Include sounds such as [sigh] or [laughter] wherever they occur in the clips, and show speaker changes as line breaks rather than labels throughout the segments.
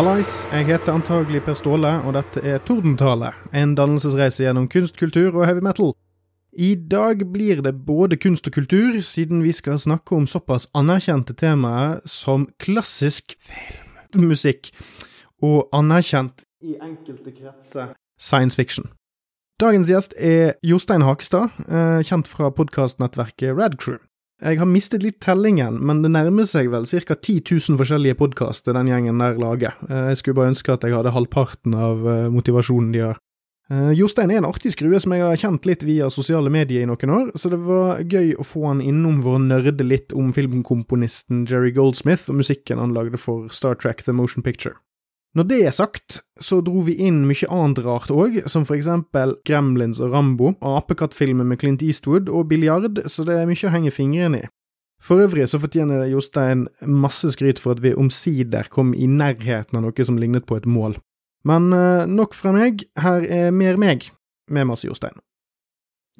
Hallais, jeg heter antagelig Per Ståle, og dette er Tordentale, en dannelsesreise gjennom kunst, kultur og heavy metal. I dag blir det både kunst og kultur, siden vi skal snakke om såpass anerkjente temaer som klassisk filmmusikk, og anerkjent i enkelte kretser science fiction. Dagens gjest er Jostein Hakestad, eh, kjent fra podkastnettverket Radcrew. Jeg har mistet litt tellingen, men det nærmer seg vel ca. 10 000 forskjellige podkaster den gjengen der lager. Eh, Jeg skulle bare ønske at jeg hadde halvparten av eh, motivasjonen de har. Eh, Jostein er en artig skrue som jeg har kjent litt via sosiale medier i noen år, så det var gøy å få han innom for å nerde litt om filmkomponisten Jerry Goldsmith og musikken han lagde for Star Trek The Motion Picture. Når det er sagt, så dro vi inn mye annet rart òg, som for eksempel Gremlins og Rambo, apekattfilmer med Clint Eastwood og biljard, så det er mye å henge fingrene i. For øvrig så fortjener Jostein masse skryt for at vi omsider kom i nærheten av noe som lignet på et mål. Men eh, nok fra meg, her er mer meg, med masse Jostein.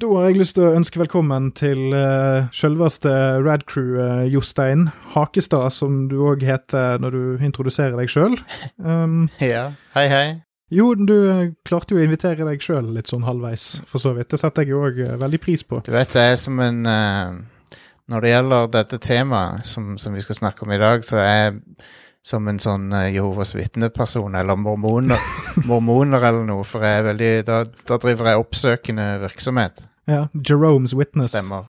Da har jeg lyst til å ønske velkommen til uh, selveste Radcrew uh, Jostein Hakestad, som du òg heter når du introduserer deg sjøl. Um, [laughs]
Ja. Hei, hei.
jo, du eh, klarte jo å invitere deg sjøl litt sånn halvveis, for så vidt. Det setter jeg jo òg veldig pris på.
Du vet, det er som en eh, Når det gjelder dette temaet som, som vi skal snakke om i dag, så er som en sånn uh, Jehovas vitneperson eller mormoner, [laughs] mormoner eller noe, for veldig Da, da driver jeg oppsøkende virksomhet.
Ja, Jerome's Witness.
Stemmer.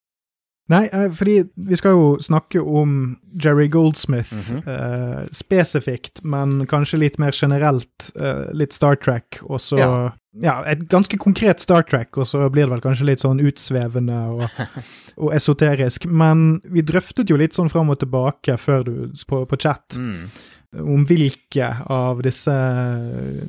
Nei, eh, fordi vi skal jo snakke om Jerry Goldsmith
Mhm.
eh, spesifikt, men kanskje litt mer generelt. eh, litt Star Trek, og så ja.
Ja.
et ganske konkret Star Trek, og så blir det vel kanskje litt sånn utsvevende og, [laughs] og esoterisk. Men vi drøftet jo litt sånn fram og tilbake før du på, på chat
Mm.
Om hvilke av disse,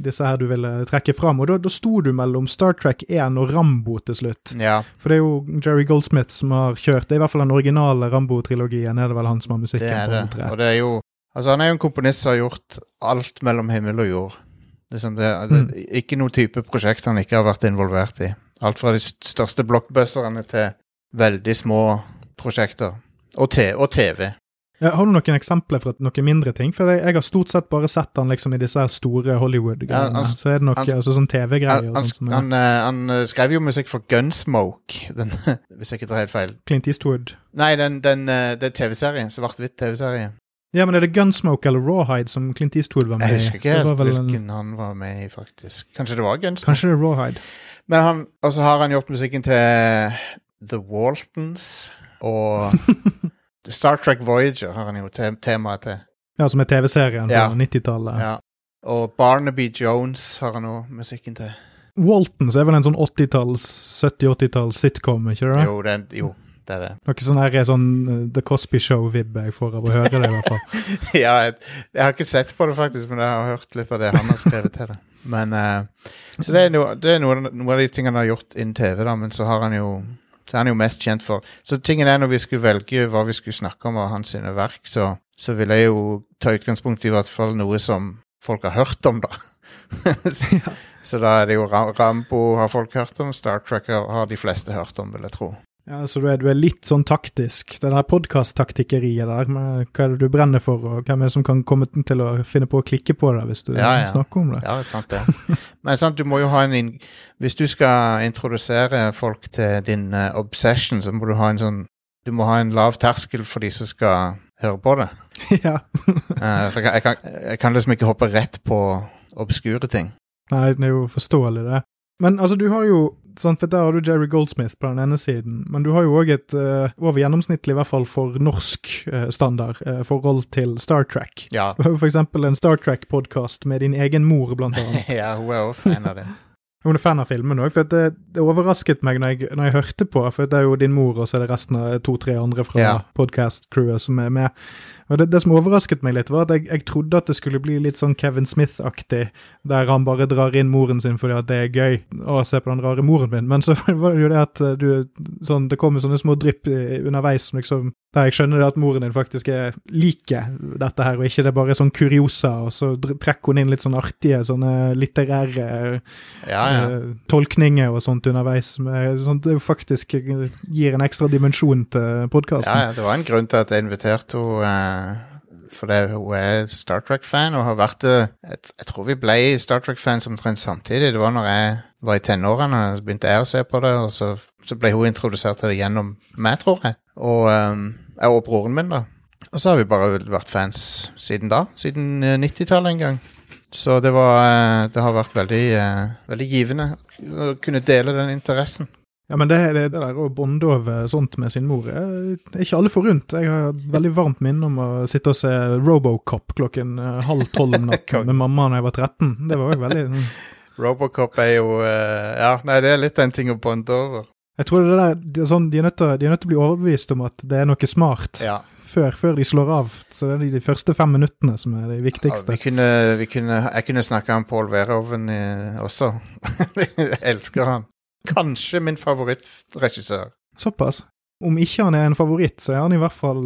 disse her du ville trekke fram, og da, da sto du mellom Star Trek 1 og Rambo til slutt.
Ja.
For det er jo Jerry Goldsmith som har kjørt Det er i hvert fall den originale Rambo-trilogien. Er det vel han som har musikken
Det er det.
på. tre?
Og det er jo Altså, han er jo en komponist som har gjort alt mellom himmel og jord. Liksom det, det,
Mm.
Ikke noe type prosjekt han ikke har vært involvert i. Alt fra de største blockbusterne til veldig små prosjekter. Og, te, og TV.
Har du noen eksempler fra noen mindre ting? For jeg, jeg har stort sett bare sett han liksom i disse her store Hollywood-greiene.
Ja,
så er det noe
han-
altså, sånn TV-greier
Han, han, han, eh, han eh, skrev jo musikk for Gunsmoke, [laughs] den, hvis jeg ikke tar helt feil.
Clint Eastwood.
Nei, den, den, eh, det er TV-serien. Svart-hvitt TV-serie.
Ja, men er det Gunsmoke eller Rawhide som Clint Eastwood var med i?
Jeg husker ikke helt
hvilken en-
han var med i, faktisk. Kanskje det var Gunsmoke?
Kanskje det er Rawhide.
Men han, og så har han gjort musikken til The Waltons og [laughs] Star Trek Voyager har han jo te temaet til.
Ja, som er TV-serien
Ja.
på 90-tallet.
Ja. Og Barnaby Jones har han òg musikken til.
Waltons er vel en sånn 80-talls, 70-80-talls sitcom, ikke det?
Jo, det er, jo, det er det.
Noe sånn her er sånn uh, The Cosby Show-vibb jeg får av å høre det, i hvert fall. [laughs]
ja, jeg, jeg har ikke sett på det, faktisk, men jeg har hørt litt av det han har skrevet til det. Men uh, Så det er, noe, det er noe, noe av de tingene han har gjort innen TV, da, men så har han jo så han er jo mest kjent for Så tingen er, når vi skulle velge hva vi skulle snakke om av hans sine verk, så, så ville jeg jo ta utgangspunkt i hvert fall noe som folk har hørt om, da. [laughs] så, så da er det jo Rambo har folk hørt om, Star Trek har, har de fleste hørt om, vil jeg tro.
Ja, Så du er, du er litt sånn taktisk. Det der podkast-taktikkeriet der, med hva er det du brenner for, og hvem er det som kan komme til å finne på å klikke på det hvis du
Ja, ja.
snakker om det?
Ja, det er sant det. Men sant, du må jo ha en Hvis du skal introdusere folk til din uh, obsession, så må du ha en sånn Du må ha en lav terskel for de som skal høre på det. [laughs]
ja.
uh, for jeg, kan, jeg kan liksom ikke hoppe rett på obskure ting.
Nei, det er jo forståelig, det. Men altså, du har jo sånn, for Der har du Jerry Goldsmith på den ene siden, men du har jo òg et uh, over gjennomsnittlig, i hvert fall for norsk uh, standard, uh, forhold til Star Trek.
Ja.
Du har jo eksempel en Star Trek-podkast med din egen mor, blant annet. [laughs]
ja, hun er også fan av det.
Hun er fan av filmen òg, det, det overrasket meg når jeg, når jeg hørte på, for det er jo din mor, og så er det resten av to-tre andre fra
Ja.
podcast-crewet som er med. Og det, det som overrasket meg litt, var at jeg, jeg trodde at det skulle bli litt sånn Kevin Smith-aktig, der han bare drar inn moren sin fordi at det er gøy å se på den rare moren min, men så [laughs] var det jo det at eh, du sånn, Det kommer sånne små drypp eh, underveis som liksom der jeg skjønner at moren din faktisk er liker dette her, og ikke det er bare sånn kuriosa, og så trekker hun inn litt sånn artige sånne litterære
Ja, ja.
Uh, tolkninger og sånt underveis. Med, sånt det faktisk gir en ekstra dimensjon til podkasten.
ja, ja. Det var en grunn til at jeg inviterte henne Uh for det, hun er Star Trek-fan og har vært det jeg, tror vi ble Star Trek-fans omtrent samtidig. Det var når jeg var i tenårene, begynte jeg å se på det, og så, så ble hun introdusert til det gjennom meg, tror jeg. Og, um, og broren min, da. Og så har vi bare vært fans siden da. Siden eh, 90-tallet en gang. Så det var eh, Det har vært veldig, eh, veldig givende å kunne dele den interessen.
Ja, men det, det, det der å bonde over sånt med sin mor er ikke alle forunt. Jeg har et veldig varmt minne om å sitte og se Robocop klokken eh, halv tolv om natten [laughs] med mamma da jeg var 13. Det var òg veldig sånn-
Robocop er jo eh, Ja, nei, det er litt en ting å bonde over.
Jeg tror det der, det er sånn, de, er nødt til, de er nødt til å bli overbevist om at det er noe smart
Ja.
før, før de slår av. Så det er de, de første fem minuttene som er de
Ja,
viktigste.
vi kunne, vi kunne, jeg kunne snakke om Paul Verhoeven eh, også. [laughs] jeg elsker han. Kanskje min favorittregissør.
Såpass. Om ikke han er en favoritt, så er han i hvert fall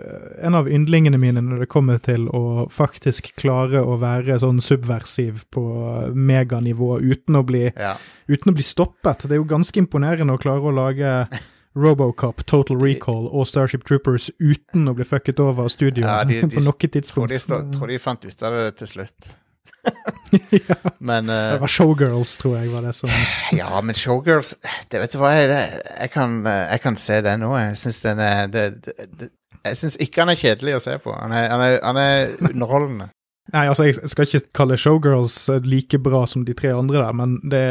eh, en av yndlingene mine når det kommer til å faktisk klare å være sånn subversiv på meganivå uten å bli,
Ja.
uten å bli stoppet. Det er jo ganske imponerende å klare å lage Robocop, Total Recall og Starship Troopers uten å bli fucket over av studioet
Ja, de- [laughs] de-
på noe
Tror
tidspunkt.
de, stå, tror de fant ut av det til slutt. [laughs] [laughs]
ja,
Men uh,
det var Showgirls, tror jeg var det som
Ja, men Showgirls det, Vet du hva? Jeg, jeg, kan, eh, jeg kan se det nå. Jeg syns den er det, det, Jeg syns ikke han er kjedelig å se på. Han er, han er, han er underholdende.
Nei, altså, jeg skal ikke kalle Showgirls eh, like bra som de tre andre der, men det,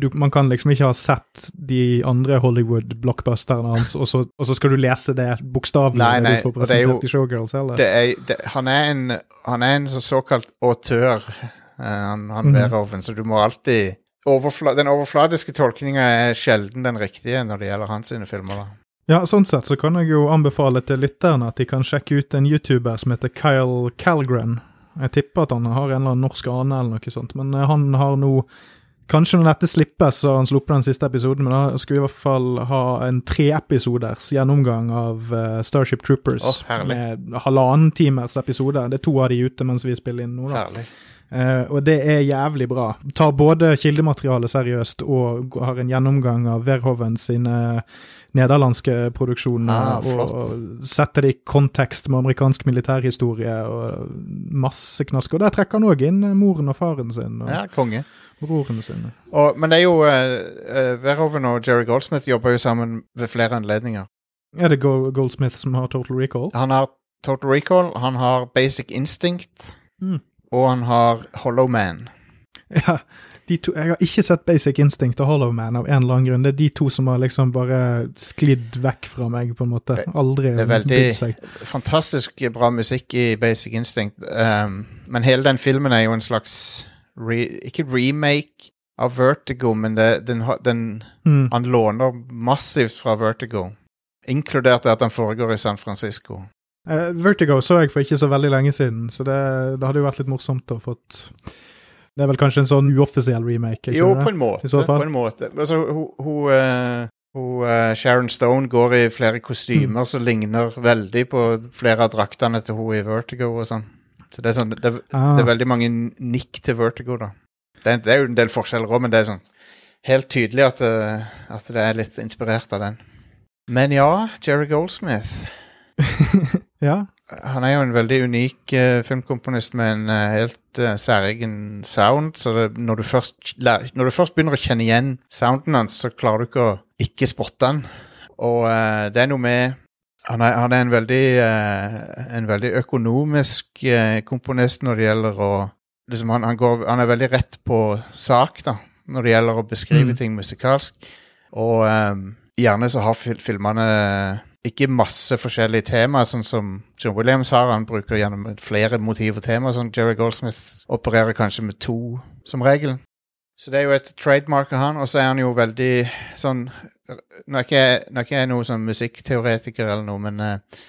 du, man kan liksom ikke ha sett de andre Hollywood-blockbusterne hans, og så, og så skal du lese det bokstavelig
Nei,
når du får
er jo-
presentert i Showgirls, heller.
Det er, det, han er en, han er en så såkalt autør, han, han
mm.
Verhoeven, så du må alltid overfla, Den overfladiske tolkninga er sjelden den riktige når det gjelder hans filmer. da.
Ja, sånn sett så kan jeg jo anbefale til lytterne at de kan sjekke ut en YouTuber som heter Kyle Calgren. Jeg tipper at han har en eller annen norsk ane eller noe sånt, men eh, han har nå Kanskje når dette slippes, så han sluppet den siste episoden, men da skal vi i hvert fall ha en treepisoders gjennomgang av eh, Starship Troopers.
Oh, herlig.
med halvannen timers episode. Det er to av de ute mens vi spiller inn nå, da.
Herlig.
Eh, og det er jævlig bra. Tar både kildematerialet seriøst og har en gjennomgang av Verhoeven sine nederlandske produksjoner.
Ah,
og setter det i kontekst med amerikansk militærhistorie og masse knask. Og der trekker han òg inn eh, moren og faren sin og
Ja, konge.
broren sin.
Og, men det er jo uh, Verhoeven og Jerry Goldsmith jobber jo sammen ved flere anledninger.
Er det Goldsmith som har Total Recall?
Han har Total Recall, han har Basic Instinct,
Mm.
Og han har Hollow Man.
Ja, de to, Jeg har ikke sett Basic Instinct og Hollow Man av en eller annen grunn. Det er de to som har liksom bare sklidd vekk fra meg, på en måte. Aldri
det er veldig-
seg.
Fantastisk bra musikk i Basic Instinct, um, men hele den filmen er jo en slags re, Ikke remake av Vertigo, men det, den, den,
Mm.
han låner massivt fra Vertigo. Inkludert det at han foregår i San Francisco.
Eh, Vertigo så jeg for ikke så veldig lenge siden, så det, det hadde jo vært litt morsomt å fått Det er vel kanskje en sånn uoffisiell remake?
Jo, på en måte. På en måte. Altså, hun, hun, eh, hun eh, Sharon Stone går i flere kostymer
Mm.
som ligner veldig på flere av draktene til hun i Vertigo og sånn. Så det er, sånn, det,
Ah,
det er veldig mange nikk til Vertigo, da. Det det er jo en del forskjeller òg, men det er sånn helt tydelig at, det- at det er litt inspirert av den. Men ja, Jerry Goldsmith. [laughs]
ja.
Han er jo en veldig unik uh, filmkomponist med en uh, helt uh, særegen sound. Så det, når, du først, når du først begynner å kjenne igjen sounden hans, så klarer du ikke å ikke spotte han. Og det er noe med Han er, han er en veldig En veldig økonomisk komponist når det gjelder å liksom han, han, går, han er veldig rett på sak da når det gjelder å beskrive
Mm.
ting musikalsk. Og gjerne så har fil filmene ikke masse forskjellige temaer, sånn som John Williams har. Han bruker gjennom flere motiv og temaer, sånn Jerry Goldsmith opererer kanskje med to som regel. Så det er jo et trademark av han, og så er han jo veldig sånn Nå er ikke jeg, nå er ikke jeg noen sånn musikkteoretiker eller noe, men uh,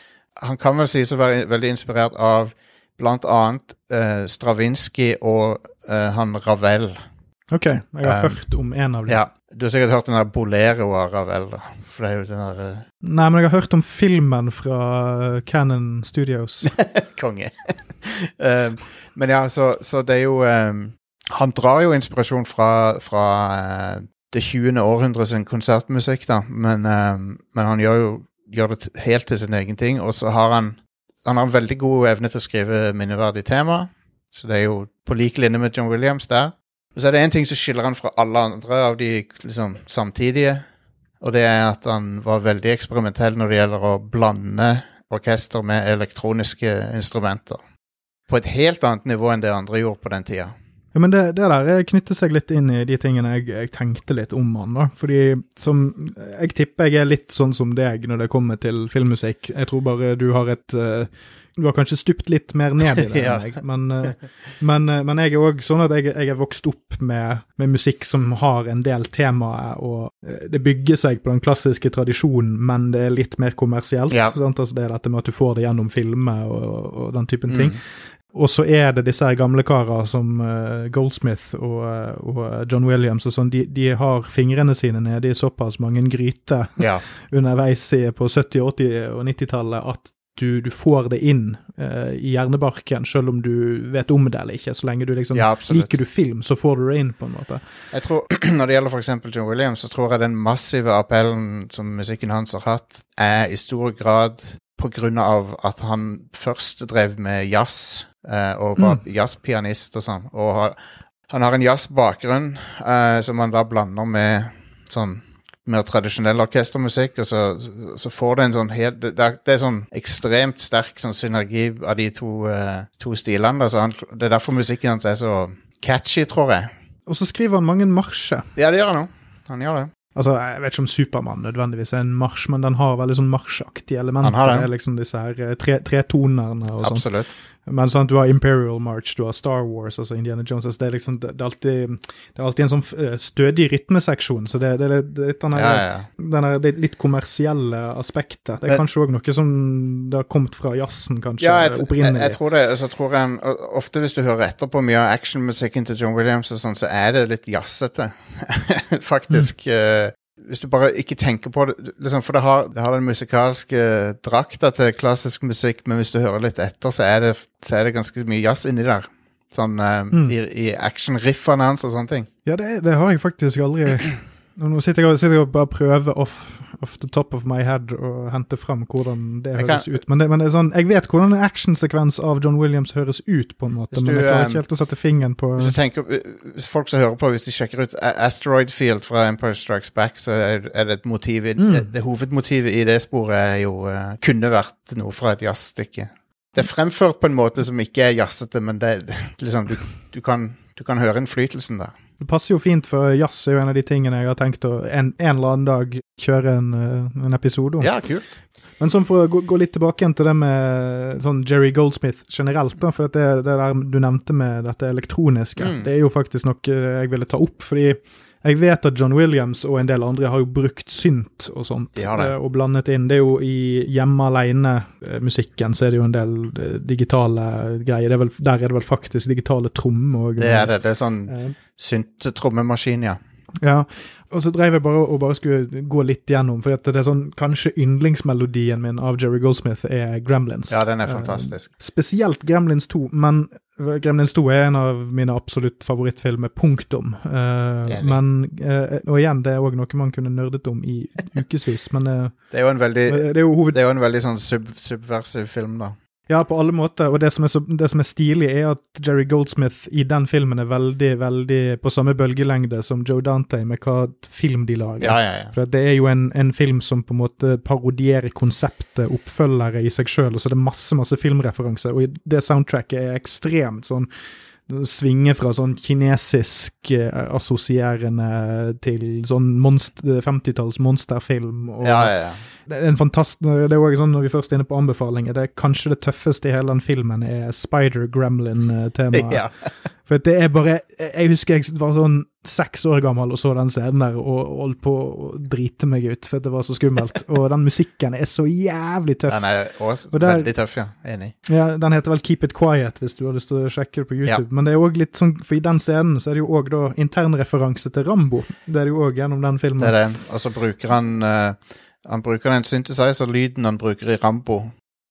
han kan vel sies å være veldig inspirert av blant annet uh, Stravinskij og uh, han Ravel.
Ok, jeg har
Um,
hørt om en av dem.
Ja, du har sikkert hørt den der Bolero av Ravel, da. For det er jo den der eh,
Nei, men jeg har hørt om filmen fra Cannon Canon Studios. [laughs]
Konge. um, men ja, så, så det er jo um, Han drar jo inspirasjon fra, fra uh, det 20. århundret sin konsertmusikk, da, men, um, men han gjør jo gjør det t- helt til sin egen ting, og så har han han har en veldig god evne til å skrive minneverdig tema. Så det er jo på lik linje med John Williams der. Og så er det én ting som skiller han fra alle andre av de liksom, samtidige. Og det er at han var veldig eksperimentell når det gjelder å blande orkester med elektroniske instrumenter. På et helt annet nivå enn det andre gjorde på den tida.
Ja, men det, det der knytter seg litt inn i de tingene jeg, jeg tenkte litt om han, da. Fordi som Jeg tipper jeg er litt sånn som deg når det kommer til filmmusikk. Jeg tror bare du har et uh, Du har kanskje stupt litt mer ned i det [laughs] enn meg, men, uh, men, men jeg er òg sånn at jeg, jeg er vokst opp med, med musikk som har en del temaer, og det bygger seg på den klassiske tradisjonen, men det er litt mer kommersielt.
Ja.
Altså det er dette med at du får det gjennom filmer og, og den typen ting. Og så er det disse her gamle karer som eh, Goldsmith og, eh, og John Williams og sånn, de, de har fingrene sine nede i såpass mange gryter [laughs]
Ja.
underveis på 70-, 80- og 90-tallet at du, du får det inn uh, i hjernebarken, selv om du vet om det eller ikke. Så lenge du liksom
Ja.
Liker du film, så får du det inn, på en måte.
Jeg tror, [clears throat] Når det gjelder eksempel John Williams, så tror jeg den massive appellen som musikken hans har hatt, er i stor grad på grunn av at han først drev med jazz, eh, og var jazzpianist og sånn. Og har, han har en jazzbakgrunn eh, som han da blander med sånn mer tradisjonell orkestermusikk, og så, så får det en sånn helt Det, er- det er sånn ekstremt sterk sånn synergi av de to, eh, to stilene. da, så han, Det er derfor musikken hans er så catchy, tror jeg.
Og så skriver han mange marsjer.
Ja, det gjør han òg. Han gjør det.
Altså, Jeg vet ikke om Supermann nødvendigvis er en marsj, men den har veldig sånn marsjaktige elementer.
Han har
er liksom disse her eh, tre, tretonerne og sånn.
Absolutt.
Men sånn, du har Imperial March, du har Star Wars, altså Indiana Jones. Altså det, er liksom, det, det, er alltid, det er alltid en sånn eh, stødig rytmeseksjon. Så det, det er litt, det er litt den
Ja, ja, ja.
den det litt kommersielle aspektet. Det er kanskje òg noe som det har kommet fra jazzen, kanskje,
Ja, jeg, jeg,
opprinnelig.
jeg tror det. Altså, tror jeg han, og Ofte hvis du hører etter på mye av actionmusikken til John Williams, og sånn, så er det litt jazzete, [laughs] faktisk. eh, hvis du bare ikke tenker på det liksom, For det har, det har den musikalske drakta til klassisk musikk, men hvis du hører litt etter, så er det, så er det ganske mye jazz inni der. Sånn eh,
Mm.
i, i action-riffene hans og sånne ting.
Ja, det, det har jeg faktisk aldri Nå sitter jeg, sitter jeg og bare prøver off, off the top of my head å hente fram hvordan det høres
kan-
ut. Men, det, men det sånn, jeg vet hvordan en actionsekvens av John Williams høres ut, på en måte,
Du,
men jeg klarer
eh,
ikke helt å sette fingeren på
Hvis tenker, hvis folk som hører på, hvis de sjekker ut Asteroid Field fra Empire Strikes Back, så er, det et motiv
Mm.
det, det Hovedmotivet i det sporet er jo eh, kunne vært noe fra et jazzstykke. Det er fremført på en måte som ikke er jazzete, men det, det liksom, du, du, kan, du kan høre innflytelsen der.
Det passer jo fint, for jazz er jo en av de tingene jeg har tenkt å en, en eller annen dag kjøre en, eh, en episode om.
Ja, kult.
Men sånn for å gå, gå litt tilbake igjen til det med sånn Jerry Goldsmith generelt, da, for det, det der du nevnte med dette elektroniske,
Mm.
det er jo faktisk noe jeg ville ta opp, fordi jeg vet at John Williams og en del andre har jo brukt synt og sånt,
det.
eh, og blandet inn. Det er jo i hjemme alene-musikken, så er det jo en del eh, digitale greier. Det er vel, der er det vel faktisk digitale trommer
Det er det. Det er sånn Syntetrommemaskin, ja.
ja, og så drev jeg bare og bare skulle gå litt gjennom, for det er sånn, kanskje yndlingsmelodien min av Jerry Goldsmith er Gremlins.
Ja, den er
Eh,
fantastisk.
spesielt Gremlins 2, men Gremlins 2 er en av mine absolutt favorittfilmer, punktum. Eh, men, eh, og igjen, det er òg noe man kunne nerdet om i ukevis, men
Det er jo en veldig,
det er jo hoved...
det er jo en veldig sånn sub, subversiv film, da.
Ja, på alle måter, og det som, er så, det som er stilig, er at Jerry Goldsmith i den filmen er veldig, veldig på samme bølgelengde som Joe Dante med hva film de lager.
Ja, ja, ja.
For det er jo en, en film som på en måte parodierer konseptet oppfølgere i seg sjøl, og så er det masse masse filmreferanser, og det soundtracket er ekstremt sånn Svinger fra sånn kinesisk eh, assosierende til sånn 50-talls monsterfilm. Og
ja, ja, ja.
Det er en fantast det er også sånn Når vi først er inne på anbefalinger, det er kanskje det tøffeste i hele den filmen er Spider-Gremlin-temaet. [laughs]
ja.
For det er bare Jeg husker jeg var sånn seks år gammel og så den scenen der og holdt på å drite meg ut, for det var så skummelt. Og den musikken er så jævlig tøff.
Den er også
Og der-
veldig tøff, ja. Enig.
Ja, Den heter vel Keep It Quiet, hvis du har lyst til å sjekke det på YouTube.
Ja.
Men det er også litt sånn, for i den scenen så er det jo òg internreferanse til Rambo. Det er det jo òg gjennom den filmen.
Det er det. Og så bruker han eh, Han bruker den synthesizer-lyden han bruker i Rambo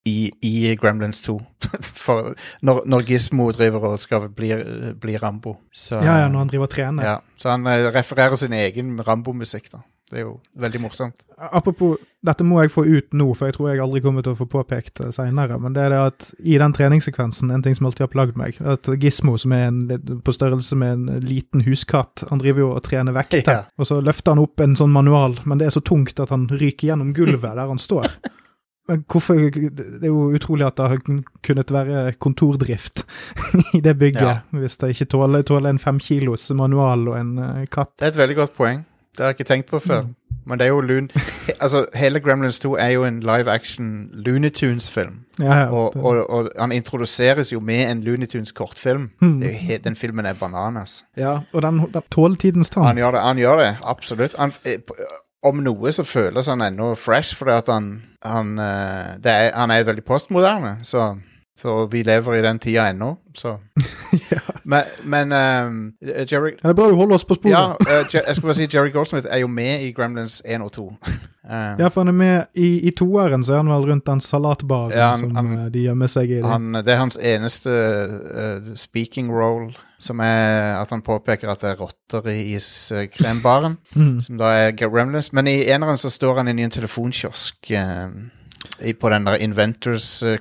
i, i Gremlins 2. [laughs] For når, når Gizmo driver og skal bli, bli Rambo. Så,
Ja, ja, når han driver og trener.
ja. Så han eh, refererer sin egen Rambo-musikk, da. Det er jo veldig morsomt.
Apropos, dette må jeg få ut nå, for jeg tror jeg aldri kommer til å få påpekt det seinere. Men det er det at i den treningssekvensen, en ting som alltid har plagd meg, at Gismo, som er en, på størrelse med en liten huskatt, han driver jo og trener vekter,
Ja.
og så løfter han opp en sånn manual, men det er så tungt at han ryker gjennom gulvet der han står. Men hvorfor Det er jo utrolig at det har kunnet være kontordrift [laughs] i det bygget,
Ja.
hvis det ikke tåler, tåler en fem kilos manual og en eh, katt.
Det er et veldig godt poeng. Det har jeg ikke tenkt på før.
Mm.
Men det er jo lun... [laughs] Altså, hele Gremlins 2 er jo en live action Looney Tunes-film.
Ja, ja.
Og, og, og han introduseres jo med en Looney Tunes-kortfilm.
Mm.
Den filmen er bananas.
Ja, og den, den tåler tidens tann.
Han gjør det, han gjør det absolutt. Han, eh, om noe så føles han ennå fresh, fordi at han han, eh, det er, han er veldig postmoderne, så, så vi lever i den tida ennå, så [laughs]
Ja.
Men, men eh, Jerry
det er bra du holder oss på sporet.
Ja, uh, jeg skulle bare si Jerry Goldsmith er jo med i Gremlins 1 og 2. Eh, [laughs]
Ja, for han er med i, i toeren, så er han vel rundt den salatbaren
Ja, han-
som
han-
eh, de gjemmer seg i.
han, det er hans eneste uh, speaking role, som er at han påpeker at det er rotter i iskrembaren. [laughs]
Mm.
som da er Gremlins. Men i eneren så står han inne i en telefonkiosk uh, på den der Inventors eh,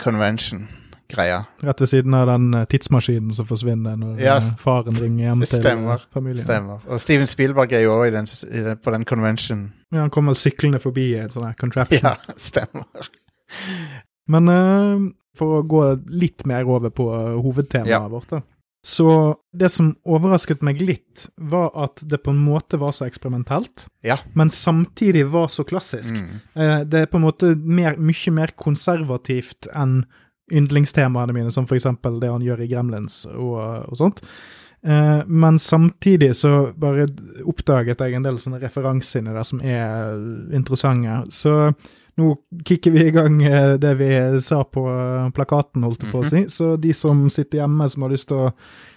Convention-greia.
Rett ved siden av den eh, tidsmaskinen som forsvinner når
Ja,
eh, faren ringer hjem [laughs] til
Stemmer.
familien.
Stemmer. Og Steven Spielberg er jo òg på den convention.
Ja, han kommer syklende forbi i en sånn her contraption.
Ja, [laughs] stemmer.
Men uh, for å gå litt mer over på hovedtemaet
Ja.
vårt, da. Så det som overrasket meg litt, var at det på en måte var så eksperimentelt,
Ja.
men samtidig var så klassisk.
Mm.
Det er på en måte mer, mye mer konservativt enn yndlingstemaene mine, som for eksempel det han gjør i Gremlins og, og sånt. Eh, Men samtidig så bare oppdaget jeg en del sånne referanser inni der som er interessante. Så nå kicker vi i gang eh, det vi sa på plakaten, holdt jeg på å si. Så de som sitter hjemme som har lyst til å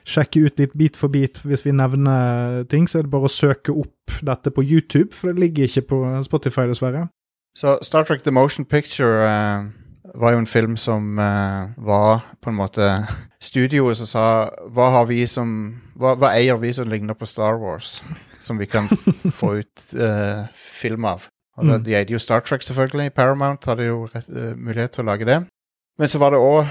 sjekke ut litt bit for bit hvis vi nevner ting, så er det bare å søke opp dette på YouTube, for det ligger ikke på Spotify, dessverre.
Så Star Trek The Motion Picture eh, var jo en film som uh, var på en måte studioet som sa hva har vi som hva, hva eier vi som ligner på Star Wars, som vi kan [laughs] få ut uh, film av? Og da,
Mm.
De eide jo Star Trek, selvfølgelig. Paramount hadde jo rett, uh, mulighet til å lage det. Men så var det òg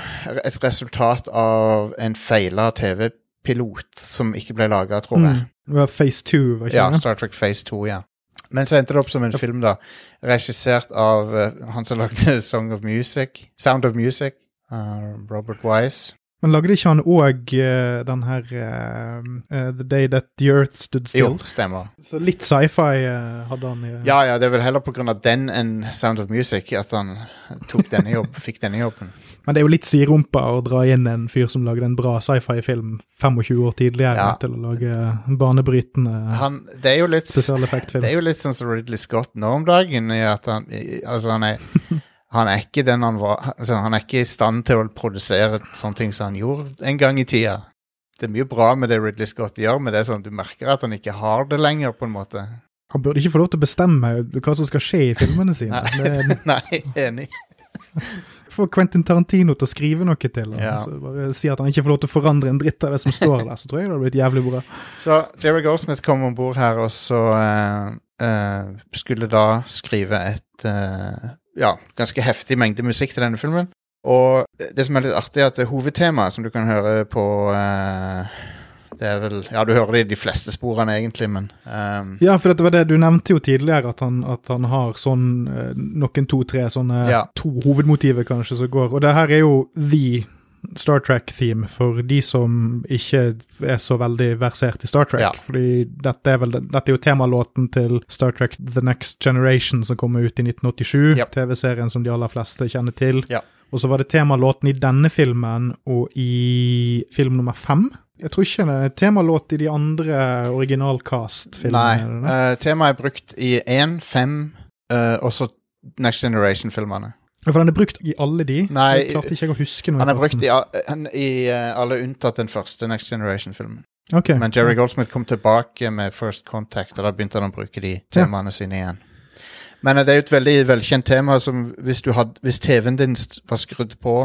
et resultat av en feila TV-pilot som ikke ble laga, tror jeg.
Mm. Det var Phase 2, var ikke det? Ja.
Star Trek Phase 2, ja. Men så endte det opp som en film, da. Regissert av uh, han som lagde Song of Music. Sound of Music. Uh, Robert Wise.
Men lagde ikke han òg den her uh, eh, The Day That The Earth Stood Still?
Jo, stemmer.
Så litt sci-fi uh, hadde han i
Ja, ja, det er vel heller av den enn Sound of Music at han tok denne jobb, [laughs] fikk denne jobben.
Men det er jo litt siderumpa å dra inn en fyr som lagde en bra sci-fi-film 25 år tidligere,
Ja.
til å lage banebrytende
Han, det er jo litt Det er jo litt sånn som Ridley Scott nå om dagen, i at han i- Altså, han er [laughs] han er ikke den han var altså, Han er ikke i stand til å produsere sånne ting som han gjorde en gang i tida. Det er mye bra med det Ridley Scott gjør, men det er sånn du merker at han ikke har det lenger, på en måte.
Han burde ikke få lov til å bestemme hva som skal skje i filmene sine.
Nei. [laughs] Nei, enig. [laughs]
Få Quentin Tarantino til å skrive noe til, ham.
Ja.
Altså, bare si at han ikke får lov til å forandre en dritt av det som står der, så tror jeg det hadde blitt jævlig bra.
Så Jerry Goldsmith kom om bord her, og så uh, uh, skulle da skrive et eh, ja, ganske heftig mengde musikk til denne filmen. Og det som er litt artig, er at det hovedtemaet som du kan høre på uh, Det er vel Ja, du hører det i de fleste sporene, egentlig, men um,
Ja, for dette var det du nevnte jo tidligere, at han, at han har sånn eh, noen to-tre sånne
Ja.
to hovedmotiver kanskje som går. Og det her er jo the Star Trek-theme for de som ikke er så veldig versert i Star Trek.
Ja.
Fordi dette er, vel, dette er jo temalåten til Star Trek The Next Generation som kommer ut i 1987.
Ja.
TV-serien som de aller fleste kjenner til.
Ja.
Og så var det temalåten i denne filmen og i film nummer fem. Jeg tror ikke det er temalåt i de andre originalcast-filmene.
Nei. eh, temaet er brukt i én, fem uh, og så Next Generation-filmene.
Ja, For den er brukt i alle de?
Nei,
jeg klarte ikke å huske noe.
Han er brukt i, i eh, alle unntatt den første Next Generation-filmen.
Okay.
Men Jerry Goldsmith kom tilbake med First Contact, og da begynte han å bruke de temaene sine igjen. Men eh, det er jo et veldig velkjent tema som hvis, had, hvis TV-en din var skrudd på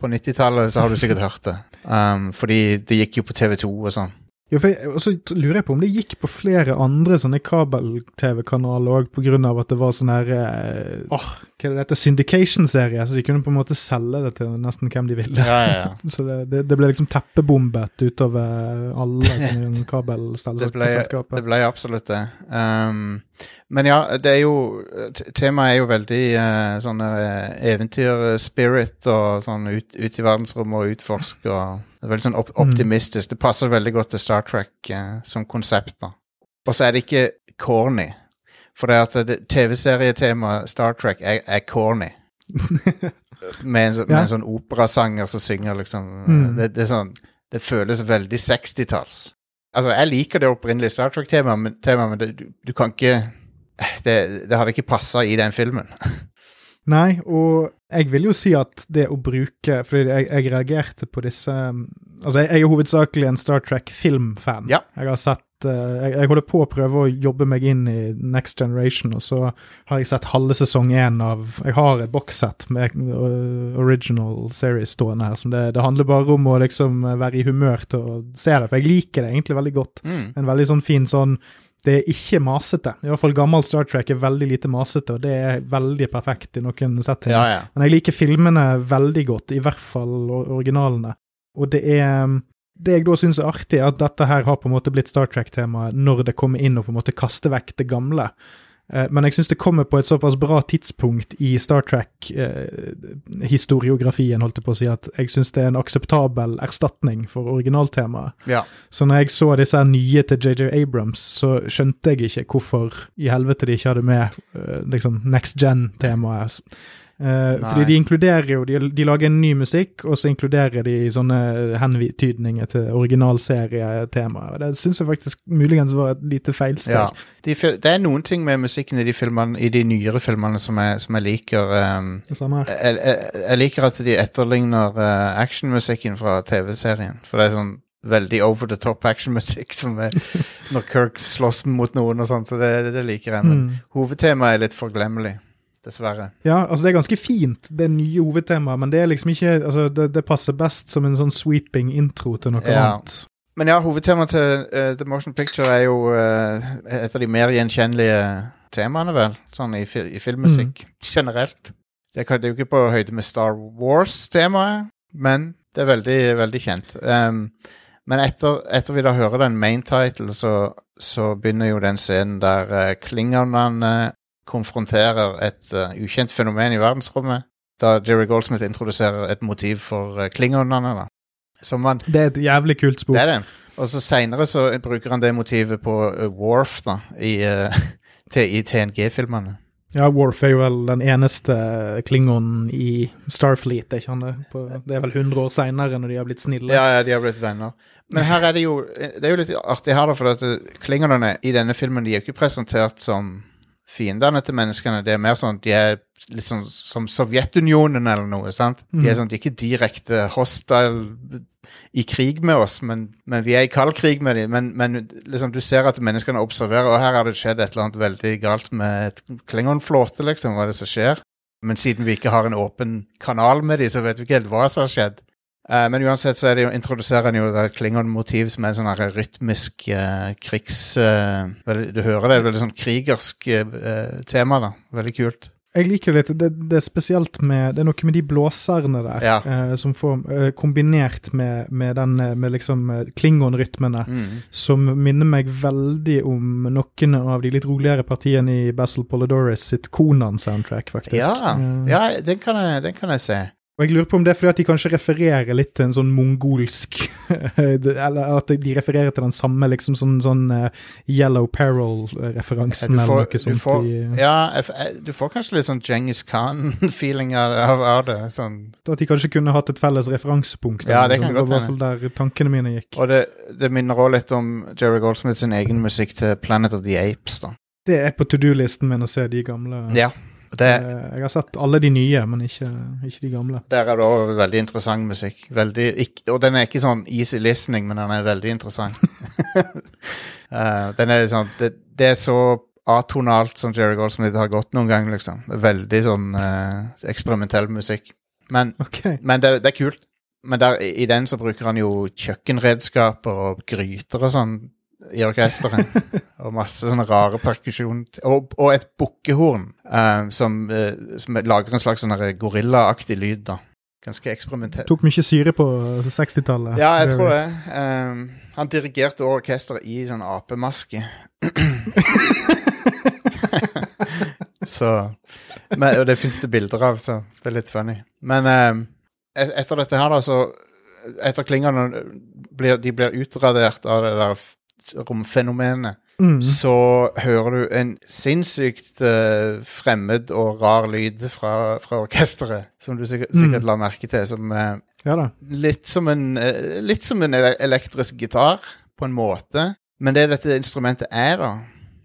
på 90-tallet, så har du sikkert hørt det. Um, fordi det gikk jo på TV2 og sånn.
For jeg, og så lurer jeg på om det gikk på flere andre sånne kabel-TV-kanaler òg, av at det var sånn her eh, Åh, hva er det dette? Syndication-serie, så de kunne på en måte selge det til nesten hvem de ville.
Ja, ja, ja. [laughs]
Så det, det, det ble liksom teppebombet utover alle [laughs] sånne
Det det ble absolutt det. Um, men ja, det er jo Temaet er jo veldig uh, sånn eventyrspirit og sånn ut, ut i verdensrommet og utforske og Det er veldig sånn op optimistisk. Det passer veldig godt til Star Trek uh, som konsept, da. Og så er det ikke corny. For det at TV-serietemaet Star Trek er, er corny. [laughs] med, en, så- med
Ja.
en sånn operasanger som synger, liksom.
Mm.
Det, det sånn Det føles veldig 60-talls. Altså, jeg liker det opprinnelige Star Trek-temaet, men, tema, men det, du, du kan ikke Det, det hadde ikke passa i den filmen. [laughs]
Nei, og jeg vil jo si at det å bruke Fordi jeg, jeg reagerte på disse Altså, jeg, jeg er hovedsakelig en Star Trek-filmfan.
Ja.
Jeg har sett jeg, jeg holder på å prøve å jobbe meg inn i Next Generation, og så har jeg sett halve sesong én av Jeg har et bokssett med eh, original series stående her, som det, det handler bare om å liksom være i humør til å se det, for jeg liker det egentlig veldig godt.
Mm.
En veldig sånn fin sånn Det er ikke masete. I hvert fall gammel Star Trek er veldig lite masete, og det er veldig perfekt i noen settinger.
Ja, ja.
Men jeg liker filmene veldig godt, i hvert fall originalene. Og det er Det jeg da syns er artig, er at dette her har på en måte blitt Star Trek-temaet når det kommer inn og på en måte kaster vekk det gamle. Eh, Men jeg syns det kommer på et såpass bra tidspunkt i Star Trek-historiografien, holdt jeg på å si, at jeg syns det er en akseptabel erstatning for originaltemaet.
ja.
Så når jeg så disse nye til JJ Abrams, så skjønte jeg ikke hvorfor i helvete de ikke hadde med eh, liksom next gen-temaet. Eh, fordi de inkluderer jo de, de lager en ny musikk, og så inkluderer de sånne hentydninger til originalserietemaet. Og Det syns jeg faktisk muligens var et lite feilsteg.
ja. De, det er noen ting med musikken i de filmene I de nyere filmene som jeg, som jeg liker. Um,
Det samme her.
jeg, jeg, jeg liker at de etterligner uh, actionmusikken fra TV-serien. For det er sånn veldig over the top actionmusikk som er [laughs] når Kirk slåss mot noen og sånn, så det, det liker jeg. Men
Mm.
hovedtemaet er litt forglemmelig. Dessverre.
Ja, altså det er ganske fint, det nye hovedtemaet, men det er liksom ikke Altså, det, det passer best som en sånn sweeping intro til noe
Ja.
annet.
Men ja, hovedtemaet til uh, The Motion Picture er jo uh, et av de mer gjenkjennelige temaene, vel, sånn i, fi i filmmusikk generelt. Det, kan, det er jo ikke på høyde med Star Wars-temaet, men det er veldig, veldig kjent. Um, men etter, etter vi da hører den main title, så, så begynner jo den scenen der uh, klingonene konfronterer et uh, ukjent fenomen i verdensrommet. Da Jerry Goldsmith introduserer et motiv for uh, klingonene, da. Som man
Det er et jævlig kult spor.
det er det. Og så seinere så bruker han det motivet på uh, Worf, da, i, [laughs] i TNG-filmene.
Ja, Worf er jo vel den eneste klingonen i Starfleet, er ikke han det? På, det er vel 100 år seinere, når de har blitt snille.
Ja, ja, de har blitt venner. Men her er det jo Det er jo litt artig her, da, for at klingonene i denne filmen De er jo ikke presentert som fiendene til menneskene. Det er mer sånn De er litt sånn som Sovjetunionen eller noe, sant? De er
Mhm.
sånn, de er ikke direkte hostile i krig med oss, men, men vi er i kald krig med dem. Men, men liksom, du ser at menneskene observerer, og her har det skjedd et eller annet veldig galt med et Klingon-flåte, liksom. Hva er det som skjer? Men siden vi ikke har en åpen kanal med dem, så vet vi ikke helt hva som har skjedd. Eh, men uansett så er det jo, introduserer han jo et Klingon-motiv som er sånn her rytmisk eh, krigs... eh, veldig, du hører det, veldig sånn krigersk tema, da. Veldig kult.
Jeg liker det litt. Det, er spesielt med Det er noe med de blåserne der,
Ja.
som får Kombinert med, med den Med liksom klingon-rytmene,
Mm.
som minner meg veldig om noen av de litt roligere partiene i Basil Polidoris sitt Konan-soundtrack, faktisk.
Ja, ja den, kan jeg, den kan jeg se.
Og jeg lurer på om det er fordi at de kanskje refererer litt til en sånn mongolsk [laughs] Eller at de refererer til den samme liksom sånn, sånn eh, Yellow Peril-referansen eller noe sånt.
får,
i,
ja, du får kanskje litt sånn Genghis Khan-feeling av, av, det. Sånn.
At de kanskje kunne hatt et felles referansepunkt.
Ja, det kan godt
var i hvert fall der tankene mine gikk.
Og det, det minner òg litt om Jerry Goldsmith sin egen musikk til Planet of the Apes. da.
Det er på to do-listen min å se de gamle.
Ja, det,
Eh, Jeg har sett alle de nye, men ikke, ikke de gamle.
Der er det også veldig interessant musikk. Veldig, ikke, og den er ikke sånn easy listening, men den er veldig interessant. uh, [laughs] den er sånn, det, det er så atonalt som Jerry Goldsmith har gått noen gang, liksom. Veldig sånn uh, eksperimentell musikk. Men,
okay.
men det, det er kult. men der, i i den så bruker han jo kjøkkenredskaper og gryter og sånn i orkesteret. [laughs] og masse sånne rare perkusjon... Og, og et bukkehorn eh, som, uh, som lager en slags sånn gorillaaktig lyd, da. Ganske eksperimentert.
Tok mye syre på 60-tallet.
Ja, jeg tror det. Um, han dirigerte orkesteret i sånn apemaske. [laughs] så men, Og det fins det bilder av, så det er litt funny. Men um, et, etter dette her, da, så Etter klingene blir, de blir utradert av det der romfenomenet,
Mm.
så hører du en sinnssykt uh, fremmed og rar lyd fra, fra orkesteret, som du sikkert, sikkert la merke til, som uh,
Ja
litt som en uh, Litt som en elektrisk gitar, på en måte. Men det dette instrumentet er, da,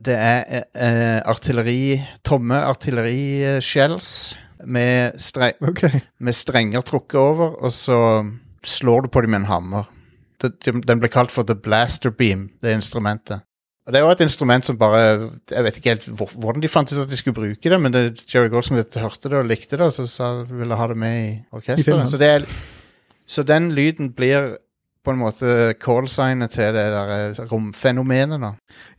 det er artilleri Tomme artillerishells med, stre
okay.
med strenger trukket over, og så slår du på dem med en hammer. Den ble kalt for the blaster beam, det instrumentet. Og Det er jo et instrument som bare Jeg vet ikke helt hvor, hvordan de fant ut at de skulle bruke det, men det, Jerry Goldsmith hørte det og likte det, og så sa ville ha det med i orkesteret. Så, er, så den lyden blir på en måte callsignet til det der eh, romfenomenet, da.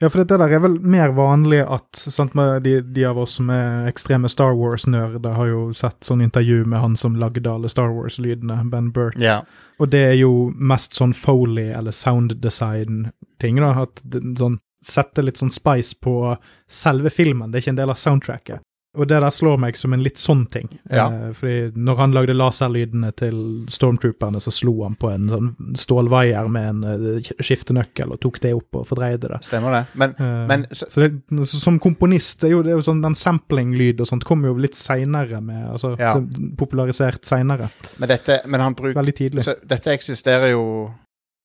Ja, for dette der er vel mer vanlig at sant, med de, de av oss som er ekstreme Star Wars-nerder, har jo sett sånn intervju med han som lagde alle Star Wars-lydene, Ben Burt.
Ja.
Og det er jo mest sånn Foley eller sound design-ting, da. At det, sånn, sette litt sånn spice på selve filmen, det er ikke en del av soundtracket. Og det der slår meg som en litt sånn ting.
Ja.
Eh, fordi når han lagde laserlydene til Stormtrooperne, så slo han på en sånn stålvaier med en eh, skiftenøkkel og tok det opp og fordreide det.
Stemmer det. Men,
Eh,
men så,
så det, som komponist det er jo, det er jo sånn den sampling-lyd og sånt kommer jo litt seinere med Altså
Ja.
popularisert seinere.
men dette Men han bruker
Veldig tidlig.
Så dette eksisterer jo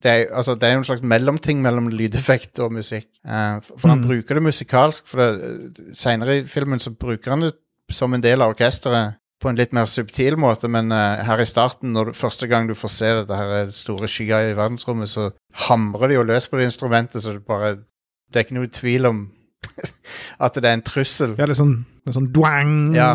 det er, altså, det er jo en slags mellomting mellom lydeffekt og musikk. Uh, for han
Mm.
bruker det musikalsk. For det, Seinere i filmen så bruker han det som en del av orkesteret på en litt mer subtil måte, men uh, her i starten, når du, første gang du får se dette her store skya i verdensrommet, så hamrer de jo løs på det instrumentet, så det bare Det er ikke noe tvil om [laughs] at det er en trussel.
Ja, det er sånn, det er sånn dwang,
Ja.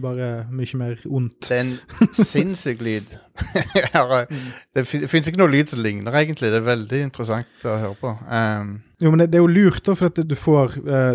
bare mye mer ondt.
Det er en sinnssyk lyd. [laughs] Det fin- fins ikke noe lyd som ligner, egentlig. Det er veldig interessant å høre på. Um,
Jo, men det, det er jo lurt, da, for at du får uh,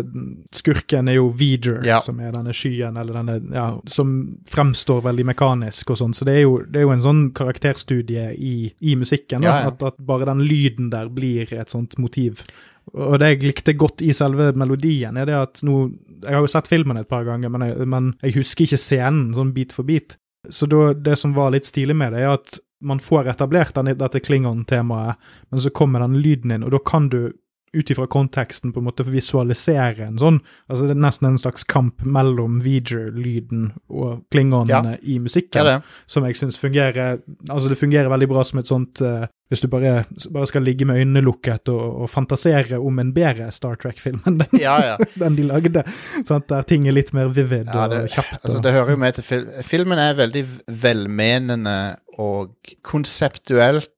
Skurken er jo Veger,
Ja.
som er denne skyen, eller denne Ja, som fremstår veldig mekanisk og sånn. Så det er, jo, det er jo en sånn karakterstudie i, i musikken, da. At, at bare den lyden der blir et sånt motiv. Og det jeg likte godt i selve melodien, er det at nå Jeg har jo sett filmen et par ganger, men jeg, men jeg husker ikke scenen sånn bit for bit. Så da, det som var litt stilig med det, er at man får etablert denne, dette Klingon-temaet, men så kommer den lyden inn, og da kan du ut ifra konteksten på en måte visualisere en sånn Altså det er nesten en slags kamp mellom Veger-lyden og klingonene i musikken,
ja,
som jeg syns fungerer Altså det fungerer veldig bra som et sånt uh, Hvis du bare, bare skal ligge med øynene lukket og, og fantasere om en bedre Star Trek-film enn den,
Ja, ja. [laughs]
den de lagde, sant? der ting er litt mer vivid
Ja, det-
og kjapt.
Altså, det hører jo med til fil Filmen er veldig velmenende og konseptuelt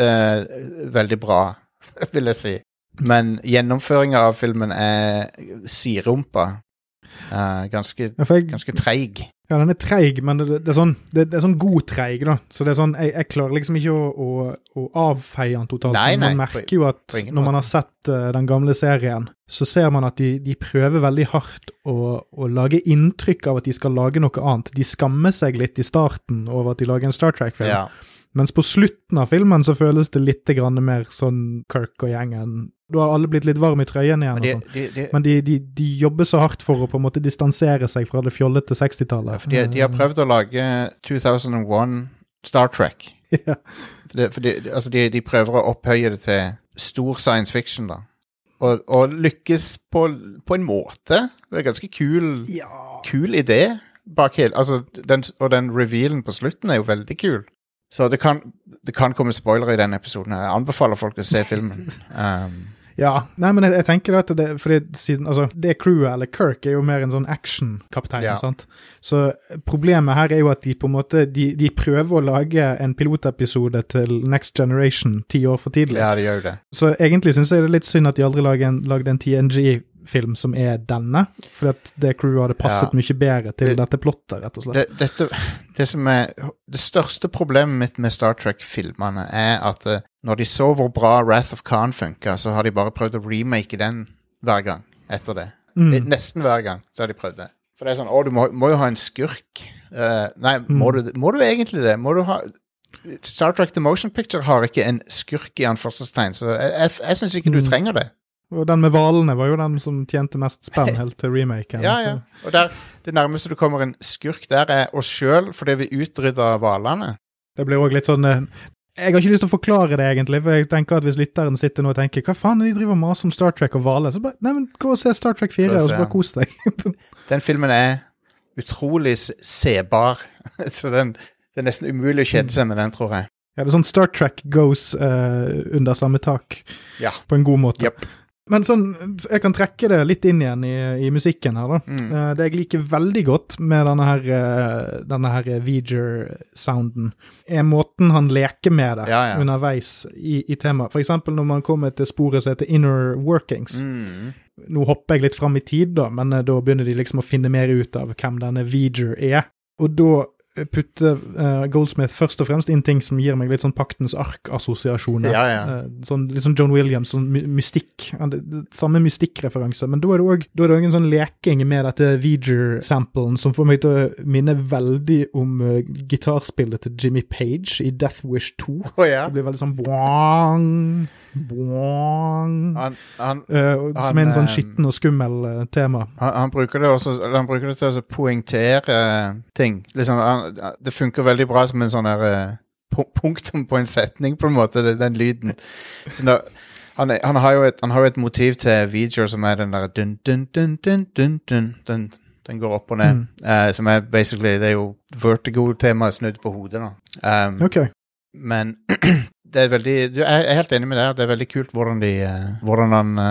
eh, veldig bra, [laughs] vil jeg si. Men gjennomføringa av filmen er siderumpa. Uh, ganske,
ja, jeg,
ganske treig.
Ja, den er treig, men det, det, er sånn, det, det er sånn god treig, da. Så det er sånn, jeg, jeg klarer liksom ikke å, å, å avfeie den totalt.
Nei, nei, man
merker jo at når
måte.
man har sett uh, den gamle serien, så ser man at de, de prøver veldig hardt å, å lage inntrykk av at de skal lage noe annet. De skammer seg litt i starten over at de lager en Star Trek-film.
Ja.
Mens på slutten av filmen så føles det litt grann mer sånn Kirk og gjengen. Da har alle blitt litt varme i trøyen igjen.
Men, de,
og sånn.
de, de,
Men de, de, de jobber så hardt for å på en måte distansere seg fra det fjollete 60-tallet.
Ja, de, de har prøvd å lage 2001 Star Trek. [laughs]
Ja.
For, det, altså de, de prøver å opphøye det til stor science fiction, da. Og, og lykkes på, på en måte. Det er en ganske kul,
Ja.
kul idé bak hele altså, den, Og den revealen på slutten er jo veldig kul. Så det kan, det kan komme spoilere i den episoden. Jeg anbefaler folk å se filmen. Um,
Ja, nei, men jeg, jeg tenker at det, fordi siden, altså, det crewet, eller Kirk, er jo mer en sånn action-kaptein,
Ja.
sant? Så problemet her er jo at de på en måte, de, de prøver å lage en pilotepisode til Next Generation ti år for tidlig.
ja, de gjør det.
Så egentlig synes jeg det er litt synd at de aldri lagde en, lagde en film som er denne. Fordi at det crewet hadde passet
Ja.
mye bedre til
Det-
dette plottet, rett og slett.
det, dette, det som er Det største problemet mitt med Star Trek-filmene er at eh, når de så hvor bra Wrath of Khan funka, så har de bare prøvd å remake den hver gang etter det.
Mm.
det Nesten hver gang så har de prøvd det. For det er sånn Å, du må, må jo ha en skurk. Uh, nei, må,
Mm.
du, må du egentlig det? Må du ha Star Trek The Motion Picture har ikke en skurk i anførselstegn, så jeg, jeg, jeg syns ikke du
Mm.
trenger det.
Og den med hvalene var jo den som tjente mest spenn [laughs] helt til remaken.
Ja, ja. Og der, det nærmeste du kommer en skurk der, er oss sjøl, fordi vi utrydda hvalene.
Det blir òg litt sånn eh, Jeg har ikke lyst til å forklare det, egentlig, for jeg tenker at hvis lytteren sitter nå og tenker hva faen er de driver og maser om Star Trek og hvaler, så bare Nei, men gå og se Star Trek 4,
og
så bare kos deg. [laughs]
Den filmen er utrolig sebar, [laughs] så den, det er nesten umulig å kjede seg med den, tror jeg.
Ja, det er sånn Star Trek goes uh, under samme tak,
Ja.
på en god måte.
Jepp.
Men sånn, jeg kan trekke det litt inn igjen i, i musikken her, da.
Mm.
Eh, det jeg liker veldig godt med denne her, eh, denne her V'ger-sounden, er måten han leker med det
Ja, ja.
underveis i, i temaet. For eksempel når man kommer til sporet som heter Inner Workings.
Mm.
Nå hopper jeg litt fram i tid, da, men eh, da begynner de liksom å finne mer ut av hvem denne V'ger er. Og da putter eh, Goldsmith først og fremst inn ting som gir meg litt sånn Paktens ark-assosiasjoner.
Ja, ja.
uh, sånn, litt sånn John Williams, sånn my mystikk. Ja, det, det, samme mystikkreferanse. Men da er det òg en sånn leking med dette V'ger-samplen som får meg til å minne veldig om eh, gitarspillet til Jimmy Page i Death Wish 2.
Oh, ja.
Det blir veldig sånn boing
Han, han, uh,
som er en sånn
eh,
skitten og skummel eh, tema.
han, han bruker det også Han bruker det til å poengtere ting. Liksom, han, det funker veldig bra som en sånn her punktum på en setning, på en måte, den lyden. Så da, han, han, har jo et, han har jo et motiv til V'ger som er den der dun, dun, dun, dun, dun, dun. Den, den går opp og ned.
Mm.
Uh, som er basically Det er jo vertigo-temaet snudd på hodet, da. Um,
okay.
Men [clears throat] det er veldig du, Jeg er helt enig med deg. Det er veldig kult hvordan, de, eh, hvordan han uh,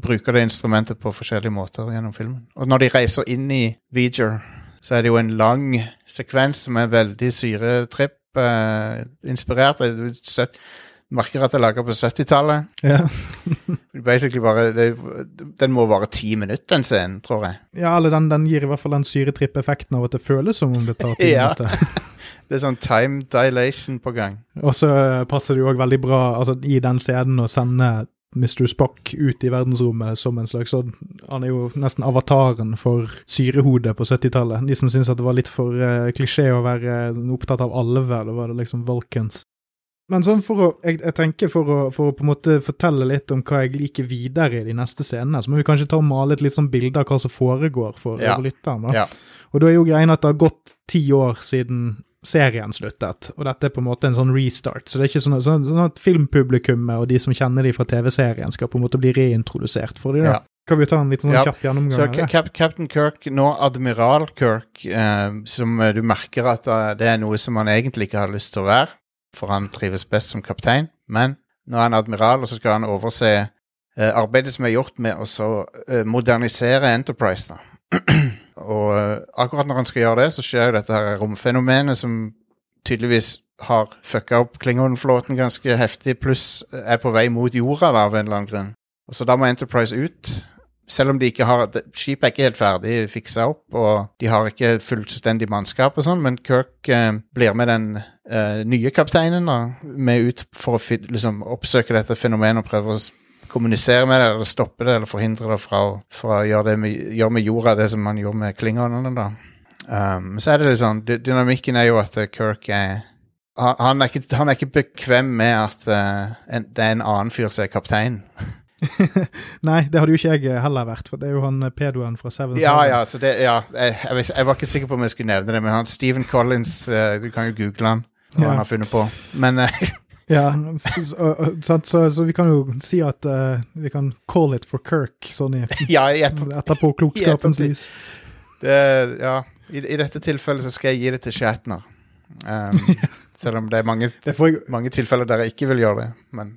bruker det instrumentet på forskjellige måter gjennom filmen. Og når de reiser inn i Veger, så er det jo en lang sekvens som er veldig syretripp-inspirert. du søt- merker at det er laga på 70-tallet.
Ja. [laughs]
Basically bare det, Den må vare ti minutter, den scenen, tror jeg.
ja, eller den, den gir i hvert fall den syretripp-effekten av at det føles som om det tar ti [laughs]
Ja.
minutter.
Det er sånn time dilation på gang.
Og så eh, passer det jo òg veldig bra altså, i den scenen å sende Mr. Spock ut i verdensrommet som en slags sånn Han er jo nesten avataren for syrehodet på 70-tallet. De som syntes at det var litt for uh, klisjé å være eh, opptatt av alver, da var det liksom Vulcans. Men sånn for å, jeg, jeg tenker for å, for å på en måte fortelle litt om hva jeg liker videre i de neste scenene, så må vi kanskje ta og male et litt sånn bilde av hva som foregår for
Ja.
lytteren. da.
Ja.
Og da er jo greien at det har gått ti år siden serien sluttet, og dette er på en måte en sånn restart. Så det er ikke sånn, sånn, sånn at filmpublikummet og de som kjenner de fra TV-serien, skal på en måte bli reintrodusert for dem.
Ja.
Kan vi ta en litt sånn
Ja.
kjapp gjennomgang
Så? Cap Captain Kirk, nå Admiral Kirk, eh, som eh, du merker at eh, det er noe som han egentlig ikke har lyst til å være, for han trives best som kaptein, men nå er han admiral, og så skal han overse eh, arbeidet som er gjort med å eh, modernisere Enterprise. da. [clears throat] og eh, akkurat når han skal gjøre det, så skjer jo dette her romfenomenet som tydeligvis har fucka opp Klingon-flåten ganske heftig, pluss er på vei mot jorda av en eller annen grunn. Og Så da må Enterprise ut. Selv om de ikke har Skipet er ikke helt ferdig fiksa opp, og de har ikke fullstendig mannskap og sånn, men Kirk eh, blir med den eh, nye kapteinen da, med ut for å liksom, oppsøke dette fenomenet og prøve å kommunisere med det, eller stoppe det, eller forhindre det fra fra å gjøre, det med, gjøre med jorda det som man gjorde med klingonene. da. Um, så er det litt sånn Dynamikken er jo at eh, Kirk er han, er ikke, han er ikke bekvem med at uh, en, det er en annen fyr som er kaptein. [laughs]
Nei, det hadde jo ikke jeg heller vært, for det er jo han eh, pedoen fra Seven
Ja, ja, så det, ja jeg, jeg, jeg var ikke sikker på om jeg skulle nevne det, men han Stephen Collins uh, Du kan jo google han, hva
Ja.
han har funnet på. Men eh, [laughs]
Ja, så, så, så, så, vi kan jo si at uh, vi kan call it for Kirk, sånn i [laughs]
ja, i, et, [laughs]
etterpå klokskapens
I
lys.
det, ja i, I dette tilfellet så skal jeg gi det til Shatner. Um, [laughs] selv om det er mange,
Det jeg,
mange tilfeller der jeg ikke vil gjøre det. Men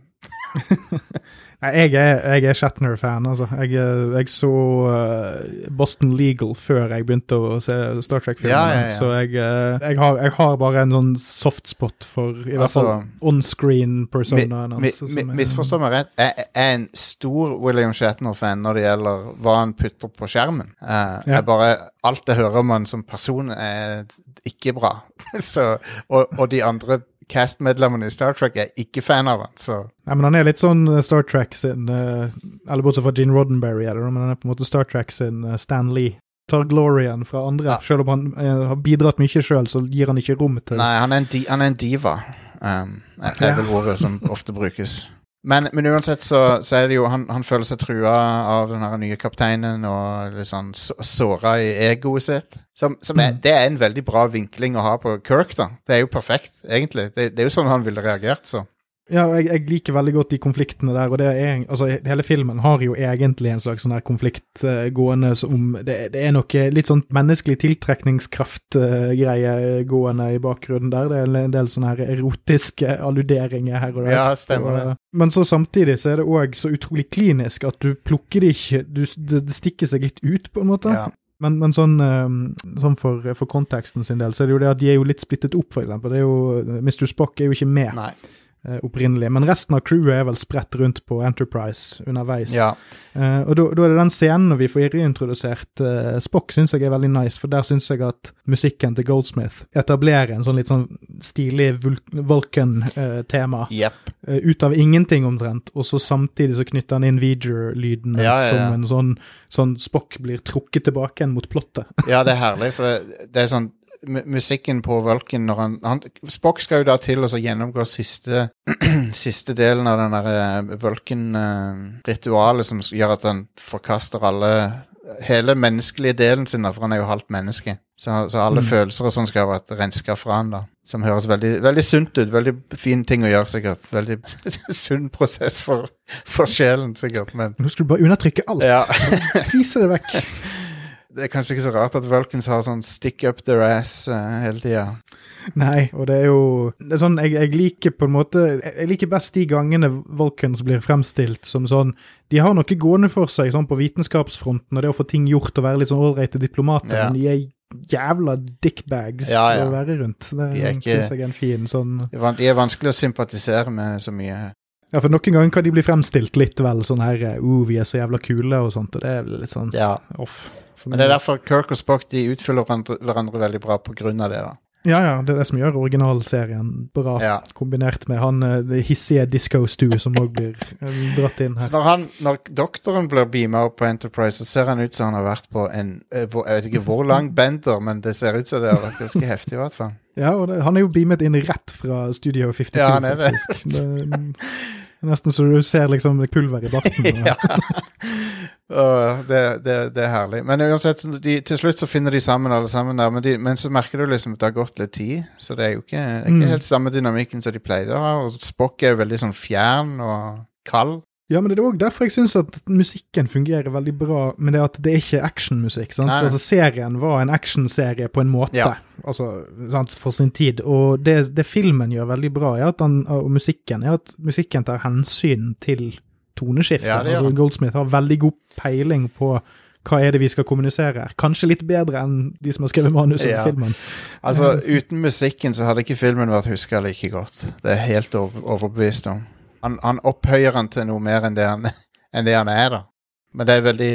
Jeg er, jeg er Shatner-fan, altså. Jeg, eh, jeg så eh, Boston Legal før jeg begynte å se Star Trek-filmene.
Ja, ja, ja.
Så jeg, eh, jeg, har, jeg har bare en sånn softspot for i hvert
Altså,
fall on-screen-personaen hans. Mi,
mi,
mi,
misforstå meg rett. Jeg er en stor William Shatner-fan når det gjelder hva han putter på skjermen. Jeg bare, alt jeg hører om han som person, er ikke bra. [laughs] så, og, og de andre cast-medlemmene i Star Trek er ikke fan av han. Så
Nei, men han er litt sånn eh, Star Trek sin eh, Eller bortsett fra Gene Roddenberry, er det, men han er på en måte Star Trek sin eh, Stan Lee. Tar glorien fra andre.
Ja.
Selv om han eh, har bidratt mye sjøl, så gir han ikke rom til
nei, han er en, di, han er en diva. Um, er er vel ordet som ofte brukes. Men, men uansett så, så er det jo Han, han føler seg trua av den nye kapteinen og litt sånn såra i egoet sitt. Som, som er,
Mm.
det er en veldig bra vinkling å ha på Kirk, da. Det er jo perfekt, egentlig. Det, det er jo sånn han ville reagert, så.
Ja, jeg, jeg liker veldig godt de konfliktene der, og det er, altså hele filmen har jo egentlig en slags sånn her konflikt uh, gående som det, det er noe litt sånn menneskelig tiltrekningskraft-greie gående i bakgrunnen der. Det er en del sånne her erotiske alluderinger her og der.
Ja, stemmer det.
Og, men så samtidig så er det òg så utrolig klinisk at du plukker det ikke du, det, det stikker seg litt ut, på en måte.
Ja.
Men, men sånn, eh, sånn for, for konteksten sin del, så er det jo det at de er jo litt splittet opp, for eksempel. Det er jo, Mr. Spock er jo ikke med
Nei.
Eh, opprinnelig, men resten av crewet er vel spredt rundt på Enterprise underveis.
Ja.
Eh, og da er det den scenen når vi får reintrodusert eh, Spock, syns jeg er veldig nice, for der syns jeg at musikken til Goldsmith etablerer en sånn litt sånn stilig Vulcan-tema
Jepp.
eh, ut av ingenting omtrent, og så samtidig så knytter han inn Veger-lyden
Ja, ja,
som en sånn, sånn Spock blir trukket tilbake igjen mot plottet.
Ja, det er herlig, for det, det er sånn Musikken på Vulcan når han, han Spock skal jo da til å gjennomgå siste [clears throat] Siste delen av den der Vulcan-ritualet som gjør at han forkaster alle Hele menneskelige delen sin, da, for han er jo halvt menneske. Så, så alle
Mm.
følelser og sånn skal være vært renska fra han, da. Som høres veldig, veldig sunt ut. Veldig fin ting å gjøre, sikkert. Veldig [laughs] sunn prosess for, for sjelen, sikkert. Men
Nå skal du bare undertrykke alt.
ja.
Spise det vekk. [laughs]
Det er kanskje ikke så rart at Vulcans har sånn stick up their ass uh, hele tida.
Nei, og det er jo det er sånn, jeg, jeg liker på en måte Jeg liker best de gangene Vulcans blir fremstilt som sånn De har noe gående for seg sånn på vitenskapsfronten, og det å få ting gjort og være litt sånn ålreite diplomater,
Ja.
men de er jævla dickbags
Ja, ja.
å være rundt. Det
De ikke-
synes jeg er en fin sånn
de er vanskelig å sympatisere med så mye.
Ja, for noen ganger kan de bli fremstilt litt vel sånn her uh, vi er så jævla kule og sånt, og det er litt sånn
Ja.
off.
Men det er derfor Kirk og Spock de utfyller hverandre, hverandre veldig bra av det. da.
Ja, ja, det er det som gjør originalserien bra,
Ja.
kombinert med han eh, det hissige disco-stue som òg blir eh, dratt inn
Så
her.
når, han, når doktoren blir beama opp på Enterprise, så ser han ut som han har vært på en eh, Jeg vet ikke hvor lang bender, men det ser ut som det har vært ganske heftig, i hvert fall.
Ja, og det, han er jo beamet inn rett fra Studio 52,
Ja, han er det.
faktisk. Det, er nesten så du ser liksom pulver i barten. [laughs]
ja. [laughs] Åh, det, det, det er herlig. Men uansett, de, til slutt så finner de sammen, alle sammen der. Men, de, men så merker du liksom at det har gått litt tid. Så det er jo ikke, er ikke
Mm.
helt samme dynamikken som de pleide å ha. Og Spock er jo veldig sånn fjern og kald.
Ja, men det er òg derfor jeg syns at musikken fungerer veldig bra, Men det er at det er ikke actionmusikk. sant?
Nei, Så
Altså, serien var en actionserie på en måte,
Ja.
altså, sant, for sin tid. Og det, det filmen gjør veldig bra, er at den, og musikken, er at musikken tar hensyn til toneskiftet.
Ja,
altså. Goldsmith har veldig god peiling på hva er det vi skal kommunisere her. Kanskje litt bedre enn de som har skrevet manuset
Ja.
filmen.
Altså, uten musikken så hadde ikke filmen vært huska like godt. Det er jeg helt overbevist om. Han, han opphøyer han til noe mer enn det han, [laughs] enn det han er, da. Men det er veldig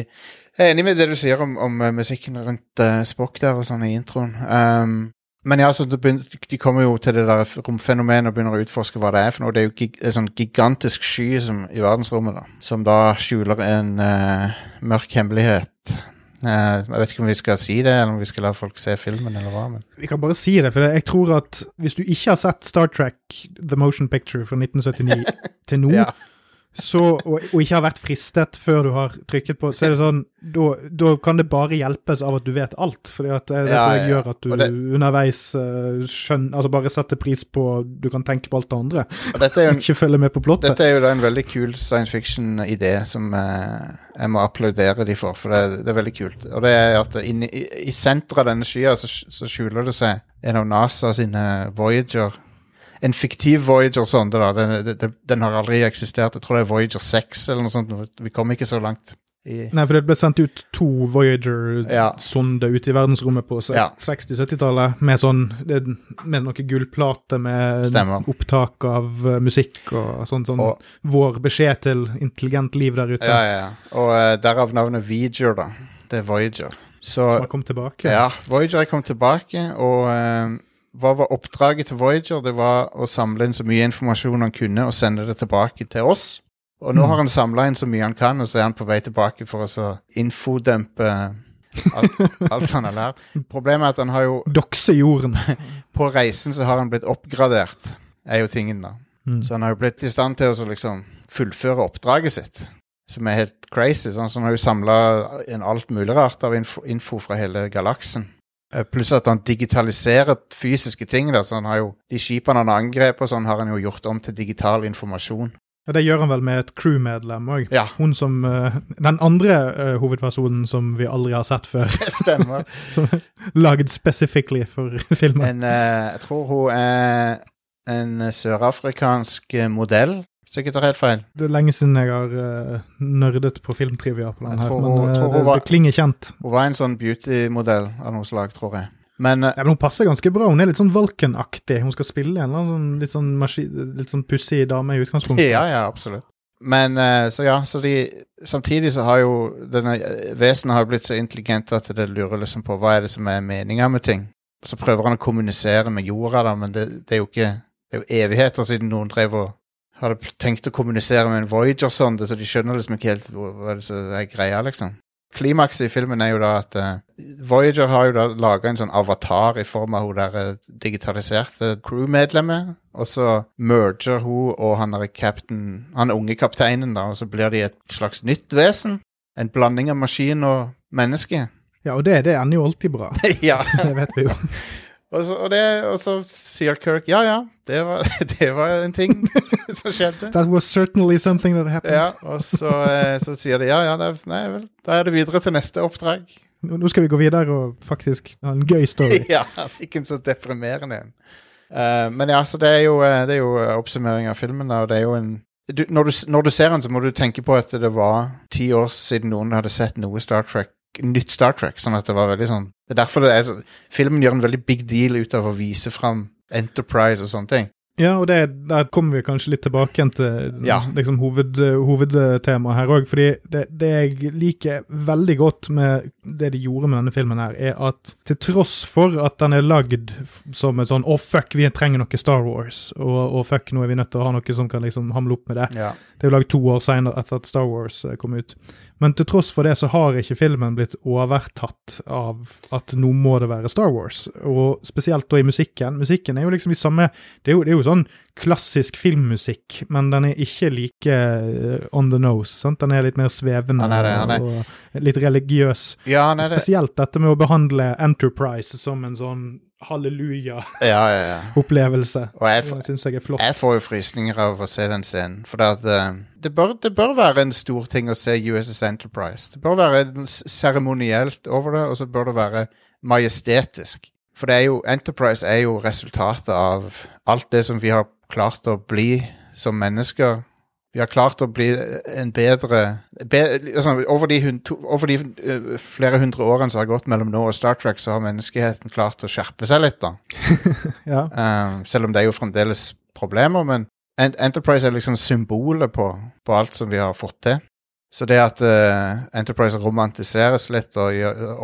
Jeg er enig med det du sier om, om eh, musikken rundt uh, Spock der og sånn i introen. Um, men ja, så de kommer jo til det der romfenomenet og begynner å utforske hva det er for noe. Det er jo gig, en sånn gigantisk sky som, i verdensrommet, da, som da skjuler en uh, mørk hemmelighet. Uh, jeg vet ikke om vi skal si det, eller om vi skal la folk se filmen, eller hva. men...
Vi kan bare si det, for jeg tror at hvis du ikke har sett Star Trek The Motion Picture fra 1979 [laughs] til nå,
Ja.
Så, og, og ikke har vært fristet før du har trykket på, så er det sånn, da, da kan det bare hjelpes av at du vet alt, fordi at det, det
Ja, ja,
gjør at du
det-
underveis uh, skjønner, altså bare setter pris på, du kan tenke på alt det andre,
en,
ikke følge med på plottet.
Dette er jo da en veldig kul science fiction-idé som uh, jeg må applaudere de for, for det, det er veldig kult. Og det er at inni, i, i senteret av denne skya så, så skjuler det seg en av NASA sine Voyager. En fiktiv Voyager-sonde. da. Den, den, den har aldri eksistert. Jeg tror det er Voyager 6 eller noe sånt. Vi kom ikke så langt. I,
Nei, for det ble sendt ut to Voyager-sonder ut i verdensrommet på
Ja.
60-70-tallet med sånn Med noe gullplate med
Stemmer.
opptak av eh, musikk og sånn. sånn
Og-
Vår beskjed til intelligent liv der ute.
ja, ja, ja. Og uh, derav navnet Voyager, da. Det er Voyager. Så
Som har kommet tilbake.
Ja, Voyager er kommet tilbake, og eh, hva var oppdraget til Voyager? Det var å samle inn så mye informasjon han kunne, og sende det tilbake til oss. Og nå
Mm.
har han samla inn så mye han kan, og så er han på vei tilbake for å så infodumpe alt, alt han har lært. Problemet er at han har jo
Dokse jorden. [laughs]
På reisen så har han blitt oppgradert, er jo tingen, da.
Mm.
Så han har jo blitt i stand til å så liksom fullføre oppdraget sitt, som er helt crazy. Sånn, så han har jo samla en alt mulig rart av info, info fra hele galaksen. Eh, Pluss at han digitaliserer fysiske ting. Da, så han har jo, De skipene han har angrepet, og sånn har han jo gjort om til digital informasjon.
Ja, Det gjør han vel med et crewmedlem òg.
Ja,
Hun som eh, Den andre eh, hovedpersonen som vi aldri har sett før. [laughs]
stemmer. [laughs]
som er Laget specifically for [laughs] filmen.
En, jeg tror hun er en sørafrikansk modell, hvis jeg ikke tar helt feil.
Det er lenge siden jeg har uh, nerdet på filmtrivia på den her, men
hun-
eh, det,
var-
det klinger kjent.
Hun var en sånn beauty-modell av noe slag, tror jeg. Men eh,
Ja, men Hun passer ganske bra. Hun er litt sånn Valken-aktig. Hun skal spille en eller annen sånn, litt sånn, litt sånn pussig dame i utgangspunktet.
Ja, ja, absolutt. Men eh, så ja, så de Samtidig så har jo denne eh, vesenet har blitt så intelligent at det lurer liksom på hva er det som er meninga med ting. Så prøver han å kommunisere med jorda, da, men det, det er jo ikke Det er jo evigheter siden noen drev og hadde tenkt å kommunisere med en Voyager-sonde, så de skjønner liksom ikke helt hva, det er greia, liksom. Klimakset i filmen er jo da at uh, Voyager har jo da laga en sånn avatar i form av hun der digitaliserte digitaliserte crewmedlemmet, og så merger hun og han der captain, han unge kapteinen, da, og så blir de et slags nytt vesen. En blanding av maskin og menneske.
Ja, og det, det ender jo alltid bra. [laughs]
ja. [laughs]
Det vet vi jo.
Og så, og, det, og så sier Kirk ja, ja, det var, [laughs] det var en ting [laughs] som skjedde.
That was certainly something that happened.
Ja, og så, eh, så sier de ja, ja, det nei vel, da er det videre til neste oppdrag.
Nå skal vi gå videre og faktisk ha en gøy story. [laughs]
ja, ikke en så deprimerende en. Uh, men ja, så det er jo, eh, det er jo oppsummering av filmen, og det er jo en du, når, du, når du ser den, så må du tenke på at det var ti år siden noen hadde sett noe Star Trek, nytt Star Trek, sånn at det var veldig sånn Det er derfor det er Filmen gjør en veldig big deal ut av å vise fram Enterprise og sånne ting.
Ja, og det, der kommer vi kanskje litt tilbake igjen til
Ja.
liksom, hoved, hovedtemaet her òg. fordi det, det jeg liker veldig godt med det de gjorde med denne filmen, her, er at til tross for at den er lagd som et sånn 'Å, fuck, vi trenger noe Star Wars', og, og 'fuck, nå er vi nødt til å ha noe som kan liksom hamle opp med det'.
Ja.
Det er jo lagd to år senere etter at Star Wars eh, kom ut. Men til tross for det så har ikke filmen blitt overtatt av at nå må det være Star Wars. Og spesielt da i musikken. Musikken er jo liksom i samme Det er jo, det er jo sånn klassisk filmmusikk, men den er ikke like eh, on the nose. Sant? Den er litt mer svevende
Han er det, han er-
og litt religiøs.
Ja, nei, det,
Spesielt dette med å behandle Enterprise som en sånn halleluja-opplevelse.
ja, ja, ja.
Syns jeg er flott.
Jeg får jo frysninger av å se den scenen. For det, at, eh, det, bør, det bør være en stor ting å se USS Enterprise. Det bør være seremonielt over det, og så bør det være majestetisk. For det er jo, Enterprise er jo resultatet av alt det som vi har klart å bli som mennesker. Vi har klart å bli en bedre bedre altså, Over de, over de eh, flere hundre årene som har gått mellom nå og Star Trek, så har menneskeheten klart å skjerpe seg litt, da. [laughs]
Ja.
Um, selv om det er jo fremdeles problemer, men Enterprise er liksom symbolet på, på alt som vi har fått til. Så det at uh, Enterprise romantiseres litt og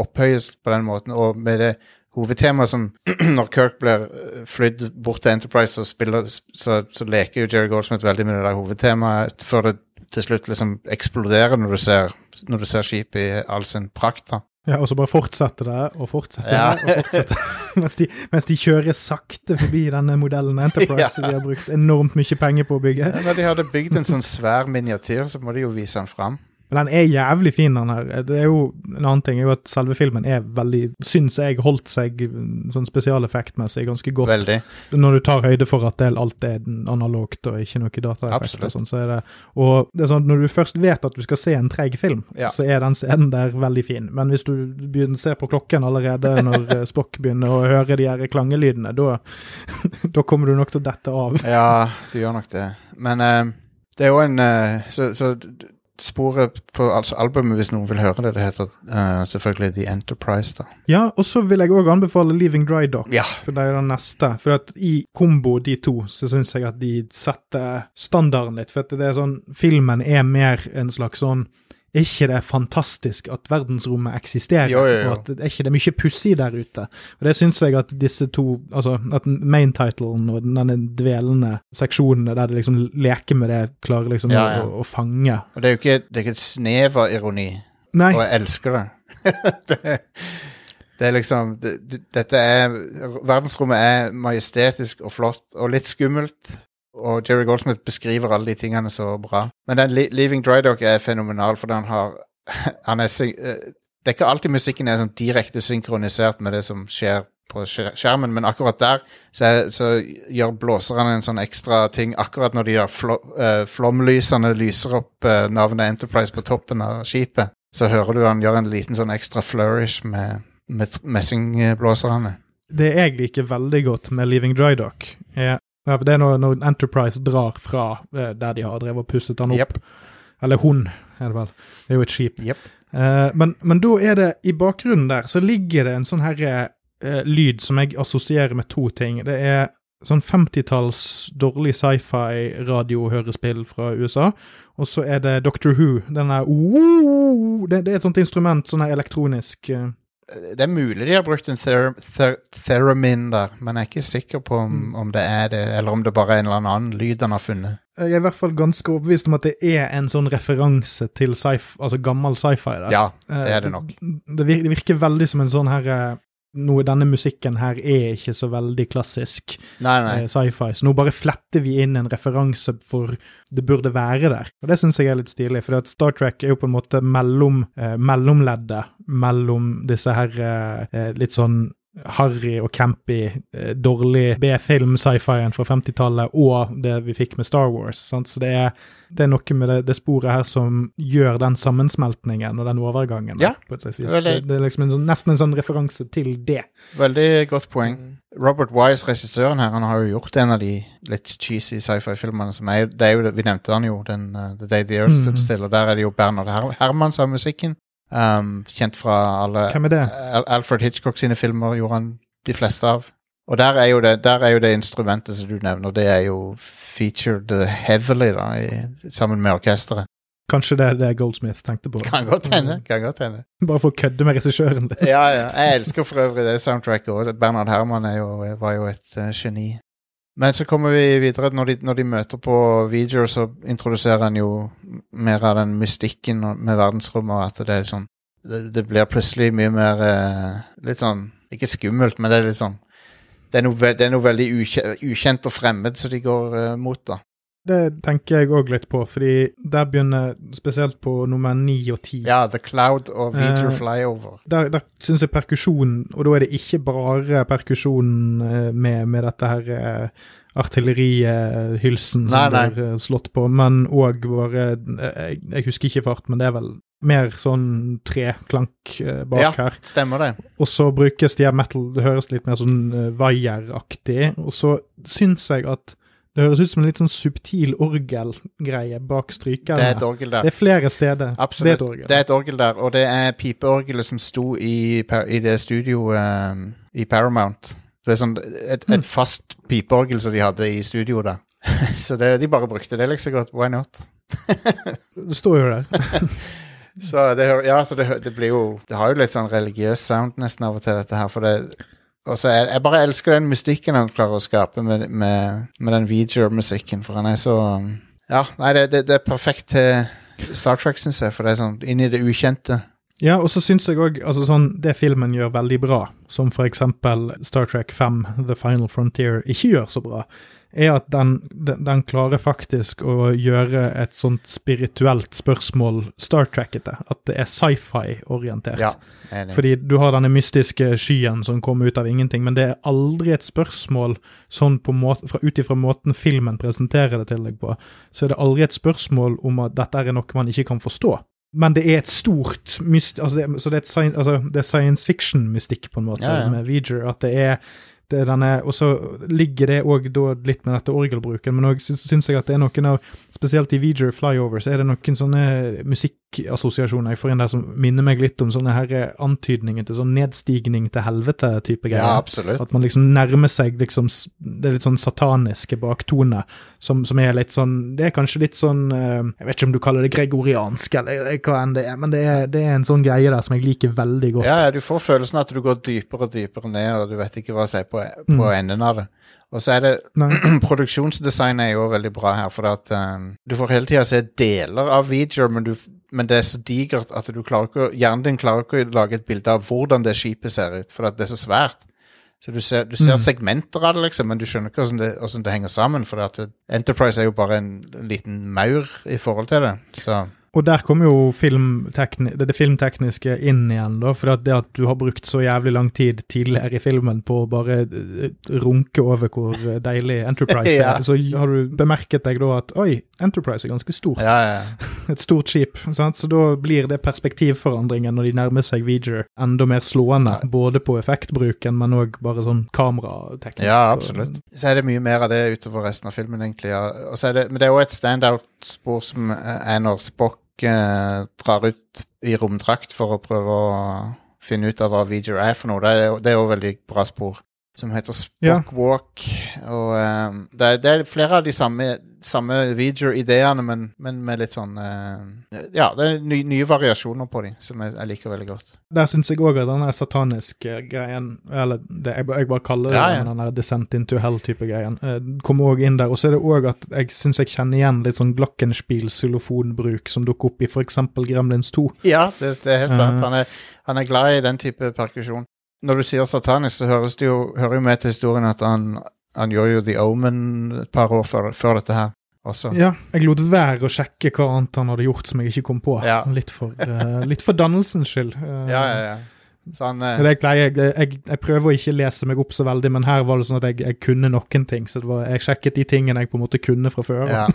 opphøyes på den måten, og med det hovedtemaet som [clears throat] Når Kirk blir eh, flydd bort til Enterprise, så, spiller, så, så leker jo Jerry Goldsmith veldig med det der hovedtemaet før det til slutt liksom eksploderer når du ser, når du ser skipet i all sin prakt. da.
Ja, og så bare fortsette det, og fortsette
Ja.
det, og [laughs] fortsette. mens, de, mens de kjører sakte forbi denne modellen Enterprise [laughs]
Ja.
som de har brukt enormt mye penger på å bygge.
Når de hadde bygd en sånn svær miniatyr, så må de jo vise den fram.
Men den er jævlig fin, den her. Det er jo En annen ting er jo at selve filmen er veldig Syns jeg holdt seg sånn spesialeffektmessig ganske godt.
Veldig.
Når du tar høyde for at det alt er analogt og ikke noe dataeffekt og sånn, så er det Og det er sånn når du først vet at du skal se en treg film,
Ja.
så er den scenen der veldig fin. Men hvis du begynner å se på klokken allerede [laughs] når eh, Spock begynner å høre de her klangelydene, da, [laughs] da kommer du nok til å dette av.
Ja, du gjør nok det. Men uh, det er jo en uh, Så, så sporet på altså albumet, hvis noen vil høre det, det heter uh, selvfølgelig The Enterprise, da.
Ja, og så vil jeg òg anbefale Leaving Dry Dock.
Ja.
For det er den neste. For at i kombo de to, så syns jeg at de setter standarden litt. For at det er sånn Filmen er mer en slags sånn er ikke det fantastisk at verdensrommet eksisterer?
Jo, jo, jo.
Og at er ikke det mye pussig der ute? Og det syns jeg at disse to, altså at main-titlen og denne dvelende seksjonene der det liksom leker med det, klarer liksom
Ja, ja.
Å, å fange.
Og det er jo ikke, det er ikke et snev av ironi,
Nei,
og jeg elsker det. [laughs] det, det er liksom det, Dette er Verdensrommet er majestetisk og flott og litt skummelt. Og Jerry Goldsmith beskriver alle de tingene så bra. Men den Li- Leaving Dry Dock er fenomenal, fordi han har [laughs] han er, eh, Det er ikke alltid musikken er sånn direkte synkronisert med det som skjer på skjermen, men akkurat der så, så gjør blåserne en sånn ekstra ting akkurat når de der fl eh, flomlysene lyser opp eh, navnet Enterprise på toppen av skipet. Så hører du han gjør en liten sånn ekstra flourish med, med messingblåserne.
det jeg liker veldig godt med Leaving Dry Dock, er ja, for det er når, når Enterprise drar fra eh, der de har drevet og pusset den opp.
Yep.
Eller hun, er det vel. Det er jo et skip.
Yep.
Eh, men, men da er det, i bakgrunnen der, så ligger det en sånn her eh, lyd som jeg assosierer med to ting. Det er sånn 50-talls dårlig sci-fi-radiohørespill fra USA, og så er det Doctor Who. Den er det, det er et sånt instrument, sånn elektronisk eh,
Det er mulig de har brukt en ther ther theremin der, men jeg er ikke sikker på om,
Mm.
om det er det, eller om det bare er en eller annen lyd han har funnet.
Jeg er i hvert fall ganske overbevist om at det er en sånn referanse til sci altså gammel sci-fi. der.
Ja, det er det nok.
Eh, Det det virker veldig som en sånn her eh, noe, Denne musikken her er ikke så veldig klassisk eh, sci-fi, så nå bare fletter vi inn en referanse for det burde være der. Og det syns jeg er litt stilig, for Star Trek er jo på en måte mellom eh, mellomleddet mellom disse her eh, eh, litt sånn harry og campy, eh, dårlig B-film-sci-fien fra 50-tallet og det vi fikk med Star Wars. Sant? Så det er, det er noe med det, det sporet her som gjør den sammensmeltningen og den overgangen.
Ja,
på et vis. Det, det er liksom en sånn, nesten en sånn referanse til det.
Veldig godt poeng. Robert Wise, regissøren her, han har jo gjort en av de litt cheesy sci-fi-filmene som er det er jo, Vi nevnte han jo, den uh, The Day the Earth Stood
Mhm.
Still, og der er det jo Bernard Her Herman som har musikken. Um, kjent fra alle
Hvem er det?
Al Alfred Hitchcock sine filmer gjorde han de fleste av. Og der er jo det, der er jo det instrumentet som du nevner, det er jo featured heavily da, i, sammen med orkesteret.
Kanskje det er det Goldsmith tenkte på. [laughs]
Kan godt hende. Kan godt hende.
Bare for å kødde med regissøren litt.
Ja, ja. Jeg elsker for øvrig det soundtracket òg. Bernhard Herman er jo, var jo et uh, geni. Men så kommer vi videre. Når de, når de møter på Viger, så introduserer han jo mer av den mystikken med verdensrommet, at det er sånn Det, det blir plutselig mye mer eh, Litt sånn Ikke skummelt, men det er litt sånn Det er noe, det er noe veldig ukje, ukjent og fremmed som de går eh, mot, da.
Det tenker jeg òg litt på, fordi der begynner spesielt på nummer ni og ti.
Ja, The Cloud og Viger
Eh,
Flyover.
Der, der syns jeg perkusjon, og da er det ikke bare perkusjon eh, med, med dette her eh, artillerihylsen som blir eh, slått på, men òg bare eh, jeg, jeg husker ikke fart, men det er vel mer sånn treklank eh, bak
Ja.
her.
Stemmer det?
Og så brukes de her metal, det høres litt mer sånn uh, vaieraktig. Og så syns jeg at det høres ut som en litt sånn subtil orgelgreie bak
Det er et orgel der.
Det er flere steder.
Absolutt.
Det er et orgel.
Det er et orgel der, og det er pipeorgelet som sto i, i det studioet um, i Paramount. Så Det er sånn et,
Hmm.
et fast pipeorgel som de hadde i studioet der. [laughs] Så det, de bare brukte det liksom godt. Why not? [laughs]
Det står jo der. [laughs]
Så det, ja, så det, det blir jo Det har jo litt sånn religiøs sound nesten av og til, dette her. For det og så jeg, jeg bare elsker den mystikken han klarer å skape med, med, med den Viger-musikken, for han er så Ja, nei, det, det, det er perfekt til Star Trek, syns jeg, for det er sånn inn i det ukjente.
Ja, og så syns jeg òg altså sånn, Det filmen gjør veldig bra, som for eksempel Star Trek 5, The Final Frontier, ikke gjør så bra, er at den, den, den klarer faktisk å gjøre et sånt spirituelt spørsmål Star Trek-ete. At det er sci-fi-orientert.
Ja.
Fordi du har denne mystiske skyen som kommer ut av ingenting, men det er aldri et spørsmål sånn ut ifra måten filmen presenterer det til deg på, så er det aldri et spørsmål om at dette er noe man ikke kan forstå. Men det er et stort myst... Altså det, så det er, science, altså det er science fiction-mystikk, på en måte,
Ja, ja.
med V'ger. At det er, Og så ligger det òg litt med dette orgelbruken, men òg syns, jeg at det er noen av Spesielt i V'ger Flyover så er det noen sånne musikkassosiasjoner jeg får inn der som minner meg litt om sånne her antydninger til sånn nedstigning til helvete-type greier.
Ja, absolutt.
At man liksom nærmer seg liksom Det er litt sånn sataniske baktone, som, som er litt sånn Det er kanskje litt sånn eh, Jeg vet ikke om du kaller det gregoriansk, eller hva enn det er, men det er, det er en sånn greie der som jeg liker veldig godt.
Ja, ja, du får følelsen at du går dypere og dypere ned, og du vet ikke hva som er på, på
Mm.
enden av det. Og så er det. [clears throat] Produksjonsdesign er jo veldig bra her, for at um, du får hele tida se deler av videoer, men, du, men det er så digert at du klarer ikke, hjernen din klarer ikke å lage et bilde av hvordan det skipet ser ut, for at det er så svært. Så du ser, du ser
Mm.
segmenter av det, liksom, men du skjønner ikke hvordan det, hvordan det henger sammen. For at Enterprise er jo bare en liten maur i forhold til det. Så
Og der kommer jo filmtekni det, det filmtekniske inn igjen, da. For det at du har brukt så jævlig lang tid tidligere i filmen på å bare eh, runke over hvor eh, deilig Enterprise [laughs]
Ja.
er, så har du bemerket deg da at oi, Enterprise er ganske stort.
ja, ja. [laughs]
Et stort skip. Sant? Så da blir det perspektivforandringen når de nærmer seg Veger, enda mer slående. Både på effektbruken, men òg bare sånn kamerateknikk.
Ja, absolutt. Så er det mye mer av det utover resten av filmen, egentlig. Ja. Det, men det er òg et standout-spor som er når Spock eh, drar ut i romdrakt for å prøve å finne ut av hva V'ger er for noe. Det er jo veldig bra spor. Som heter Spock
Ja.
Walk. Og um, det, er, det er flere av de samme, samme V'ger-ideene, men, men med litt sånn uh, Ja, det er ny, nye variasjoner på dem som jeg, jeg liker veldig godt.
Der syns jeg òg at den sataniske greien, eller det, jeg, jeg bare kaller det
Ja, ja.
den der Descent into Hell-type greien, uh, kommer òg inn der. Og så er det òg at jeg syns jeg kjenner igjen litt sånn Glockenspiel-xylofonbruk som dukker opp i f.eks. Gremlins 2.
Ja, det, det er helt sant.
Mhm.
Han er, han er glad i den type perkusjon. Når du sier satanisk, så høres det jo, hører jo med til historien at han, han gjorde jo The Omen et par år før, før dette her også.
Ja, jeg lot være å sjekke hva annet han hadde gjort som jeg ikke kom på.
Ja.
Litt, for, uh, litt for dannelsens skyld. Uh, [laughs]
Ja, ja, ja. Sånn, eh,
jeg, pleier, jeg, jeg, jeg prøver å ikke lese meg opp så veldig, men her var det sånn at jeg, jeg kunne noen ting. Så det var, jeg sjekket de tingene jeg på en måte kunne fra før.
ja.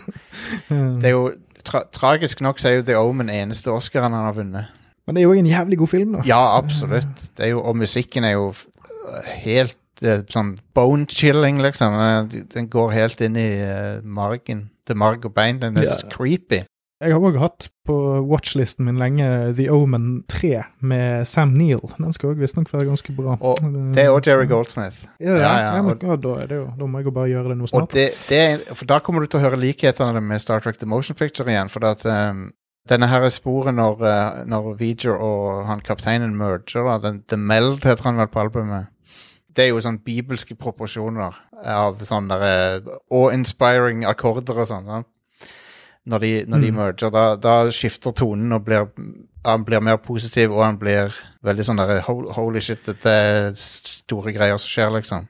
[laughs] Det er jo tra tragisk nok så er jo The Omen eneste Oscaren han har vunnet.
Men det er jo en jævlig god film, da.
Ja, absolutt. Det jo, og musikken er jo helt eh, sånn bone-chilling, liksom. Den- Den går helt inn i eh, margen. Til marg og bein. Den er
Ja.
creepy.
Jeg har òg hatt på watchlisten min lenge The Omen 3 med Sam Neill. Den skal òg visstnok være ganske bra.
Og Det er òg Jerry Goldsmith. Ja,
Ja,
ja,
men,
og-
da, er det jo, da må jeg jo bare gjøre det nå snart.
det, det er, for da kommer du til å høre likhetene med Star Trek The Motion Picture igjen. For at um, denne her er sporet når, uh, når V'ger og han kapteinen merger, da. Den, The Meld heter han vel på albumet. Det er jo sånn bibelske proporsjoner av sånne uh, awe-inspiring akkorder og sånn. Når de, når de
Mm.
merger, da, da skifter tonen og blir, han blir mer positiv, og han blir veldig sånn der Holy shit, dette er store greier som skjer, liksom.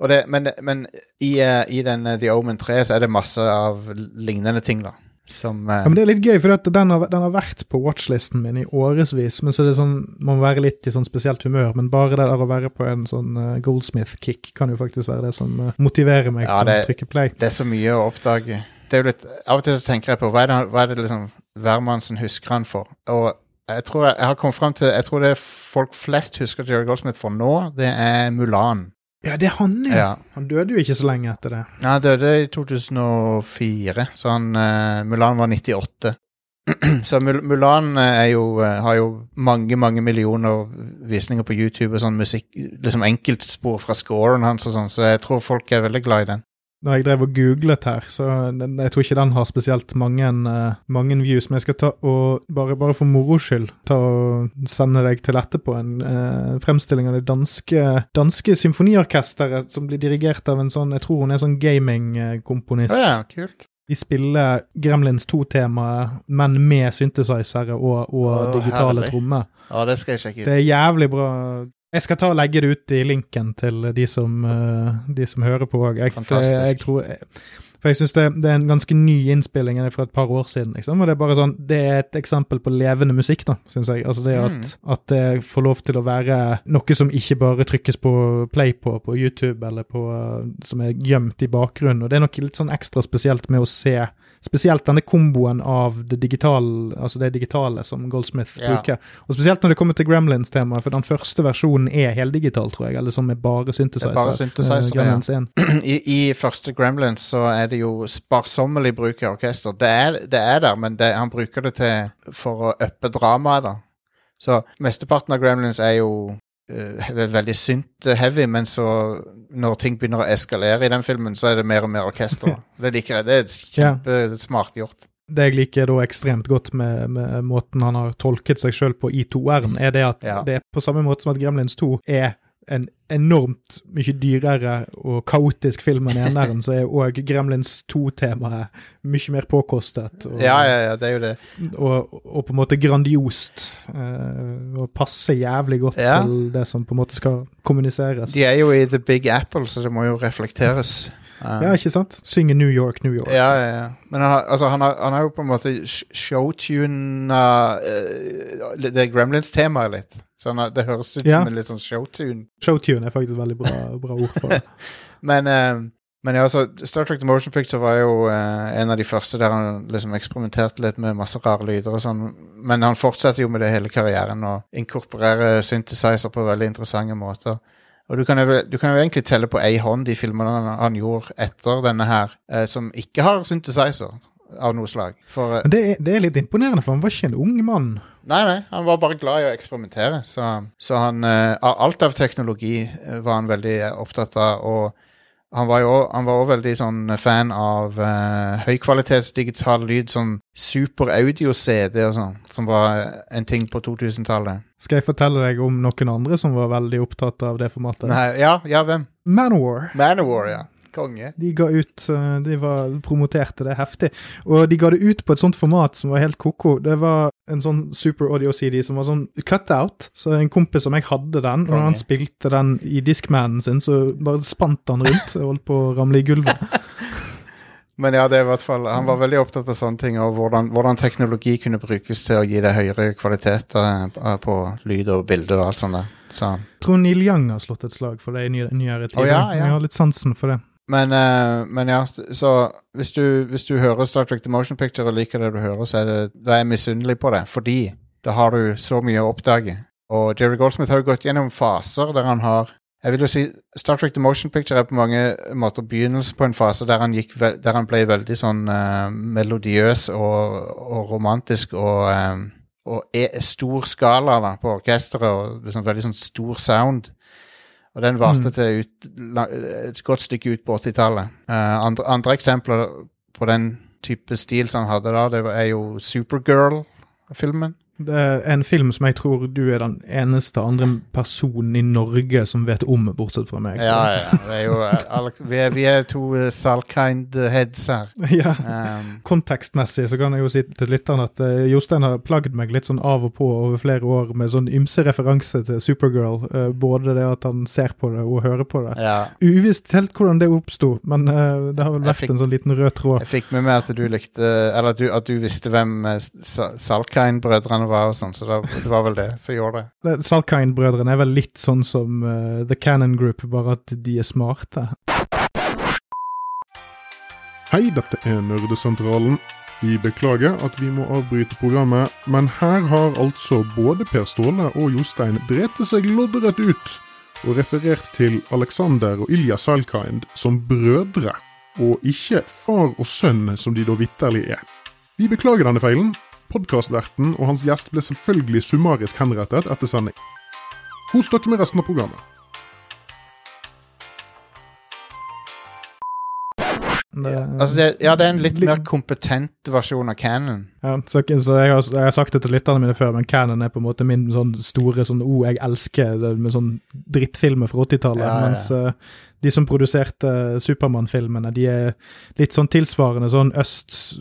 Og det, men men i, eh, i den eh, The Omen 3 så er det masse av lignende ting, da. Som uh,
Ja, men Det er litt gøy, for den, har, den har vært på watchlisten min i årevis. Men så er det sånn, man må være litt i sånn spesielt humør. Men bare det der å være på en sånn uh, Goldsmith-kick kan jo faktisk være det som uh, motiverer meg
Ja,
til
det-
å trykke play.
det er så mye å oppdage. Det er jo litt, Av og til så tenker jeg på hva er det, hva er det liksom hvermannsen husker han for? Og jeg tror jeg, jeg har kommet frem til Jeg tror det folk flest husker Jerry Goldsmith for nå, det er Mulan.
Ja, det er han, ja.
Ja.
Han døde jo ikke så lenge etter det.
Ja, Han døde i 2004, så han uh, Mulan var 98. [clears throat] så Mul Mulan eh, er jo, uh, har jo mange, mange millioner visninger på YouTube og sånn musikk Liksom enkeltspor fra scoren hans og sånn, så jeg tror folk er veldig glad i den.
Når jeg drev og googlet her, så jeg tror ikke den har spesielt mange, eh, mange views. Men jeg skal ta og bare, bare for moro skyld ta og sende deg til etterpå en eh, fremstilling av det danske, danske symfoniorkesteret som blir dirigert av en sånn Jeg tror hun er sånn gamingkomponist.
Å ja, kult.
de spiller Gremlins 2-temaet, men med synthesizere og, og
oh,
digitale trommer.
Ja, det skal jeg sjekke ut.
Det er jævlig bra. Jeg skal ta og legge det ut i linken til de som, eh, de som hører på òg.
Fantastisk.
jeg, tror For jeg syns det, det er en ganske ny innspilling fra et par år siden. Liksom. Og det er bare sånn, det er et eksempel på levende musikk, da, syns jeg. Altså det at,
Mm.
at det får lov til å være noe som ikke bare trykkes på play på på YouTube, eller på, eh, som er gjemt i bakgrunnen. Og det er noe litt sånn ekstra spesielt med å se Spesielt denne komboen av det digitale, altså det digitale som Goldsmith
Ja.
bruker. Og spesielt når det kommer til Gremlins-temaet, for den første versjonen er heldigital, tror jeg, eller som er bare synthesizer.
Er bare synthesizer,
uh, ja. [clears throat]
I, I første Gremlins så er det jo sparsommelig bruk av orkester. Det er, det er der, men det, han bruker det til for å uppe dramaet, da. Så mesteparten av Gremlins er jo veldig synt-heavy, men så når ting begynner å eskalere i den filmen, så er det mer og mer orkester. [laughs] Det liker jeg. Det er kjempesmart gjort.
Det jeg liker da ekstremt godt med, med måten han har tolket seg sjøl på i 2R-en, er det at
Ja.
det er på samme måte som at Gremlins 2 er en enormt mye dyrere og kaotisk film enn eneren, så er òg Gremlins 2-temaet mye mer påkostet. Og,
Ja, ja, ja, det er jo det.
og, og på en måte grandiost. Uh, og passer jævlig godt
Ja.
til det som på en måte skal kommuniseres.
De er jo i The Big Apple, så det må jo reflekteres. Um,
Ja, ikke sant? Synge New York, New York.
Ja, ja, ja. Men han, har- altså, han, har, han har jo på en måte sh- showtuna uh, det Gremlins-temaet litt. Så har, det høres ut
Ja.
som en litt sånn showtune.
Showtune er faktisk veldig bra, bra ord for det. [laughs]
Men, eh, men ja, altså, Star Trek The Motion Picture var jo uh, en av de første der han liksom eksperimenterte litt med masse rare lyder og sånn. Men han fortsetter jo med det hele karrieren og inkorporerer synthesizer på veldig interessante måter. Og du kan, jo, du kan jo egentlig telle på ei hånd de filmene han, han gjorde etter denne her, eh, som ikke har synthesizer av noe slag. For eh,
det er, det er litt imponerende, for han var ikke en ung mann.
Nei, nei, han var bare glad i å eksperimentere. Så, så han eh, Alt av teknologi eh, var han veldig eh, opptatt av. Og han var jo han var også veldig sånn fan av uh, høykvalitets digital lyd, sånn super audio-CD og sånn, som var en ting på 2000-tallet.
Skal jeg fortelle deg om noen andre som var veldig opptatt av det formatet?
Nei, ja, ja, hvem?
Manowar.
Manowar, ja. Konge.
De ga ut eh, De var, promoterte det heftig. Og de ga det ut på et sånt format som var helt ko-ko. Det var en sånn super audio-CD som var sånn cutout. Så en kompis som jeg hadde den, og han spilte den i Discmanen sin, så bare spant han rundt og holdt på å ramle i gulvet. [laughs]
Men ja, det er i hvert fall Han var veldig opptatt av sånne ting, og hvordan, hvordan teknologi kunne brukes til å gi det høyere kvalitet eh, på lyd og bilde og alt sånt. der. Så
Jeg tror Neil Young har slått et slag for det i ny- nyere tid.
Oh, ja, ja.
Jeg har litt sansen for det.
Men, uh, men ja, så hvis du, hvis du hører Star Trek The Motion Picture og liker det du hører, så er det, da er jeg misunnelig på det, fordi da har du så mye å oppdage. Og Jerry Goldsmith har jo gått gjennom faser der han har Jeg vil jo si Star Trek The Motion Picture er på mange måter begynnelsen på en fase der han, gikk, der han ble veldig sånn uh, melodiøs og, og romantisk og, um, og e stor skala da, på orkesteret og liksom veldig sånn stor sound. Og den varte
Mm.
til ut, et godt stykke ut på 80-tallet. Uh, andre, andre eksempler på den type stil som han hadde da, det var, er jo Supergirl-filmen.
En film som jeg tror du er den eneste andre personen i Norge som vet om, bortsett fra meg.
Ja, ja. Det er jo, eh, Alex, vi, er, vi er to uh, Salkind-heads her. [laughs]
ja.
Um,
Kontekstmessig så kan jeg jo si til lytteren at uh, Jostein har plagd meg litt sånn av og på over flere år med sånn ymse referanse til Supergirl. Uh, både det at han ser på det og hører på det.
ja.
Uvisst helt hvordan det oppsto, men det har vel vært
fikk-
en sånn liten rød tråd.
Jeg fikk med meg at du likte Eller at du, at du visste hvem Salkind-brødrene var og sånn, så det var vel det som gjorde det.
Det- Salkind-brødrene er vel litt sånn som uh, The Cannon Group, bare at de er smarte.
Hei, dette er Nerdesentralen. Vi beklager at vi må avbryte programmet, men her har altså både Per Ståle og Jostein drete seg loddrett ut og referert til Alexander og Ilja Salkind som brødre, og ikke far og sønn som de da vitterlig er. Vi beklager denne feilen. Podkastverten og hans gjest ble selvfølgelig summarisk henrettet etter sending. Kos dere med resten av programmet.
Det,
Altså det, ja, det er en litt
Litt-
mer kompetent versjon av Canon.
Ja, så, så jeg, har, jeg har sagt det til lytterne mine før, men Cannon er på en måte min sånn store sånn oh, jeg elsker det med sånn drittfilmer fra 80-tallet.
Ja, ja.
Mens eh, de som produserte Supermann-filmene, de er litt sånn tilsvarende sånn øst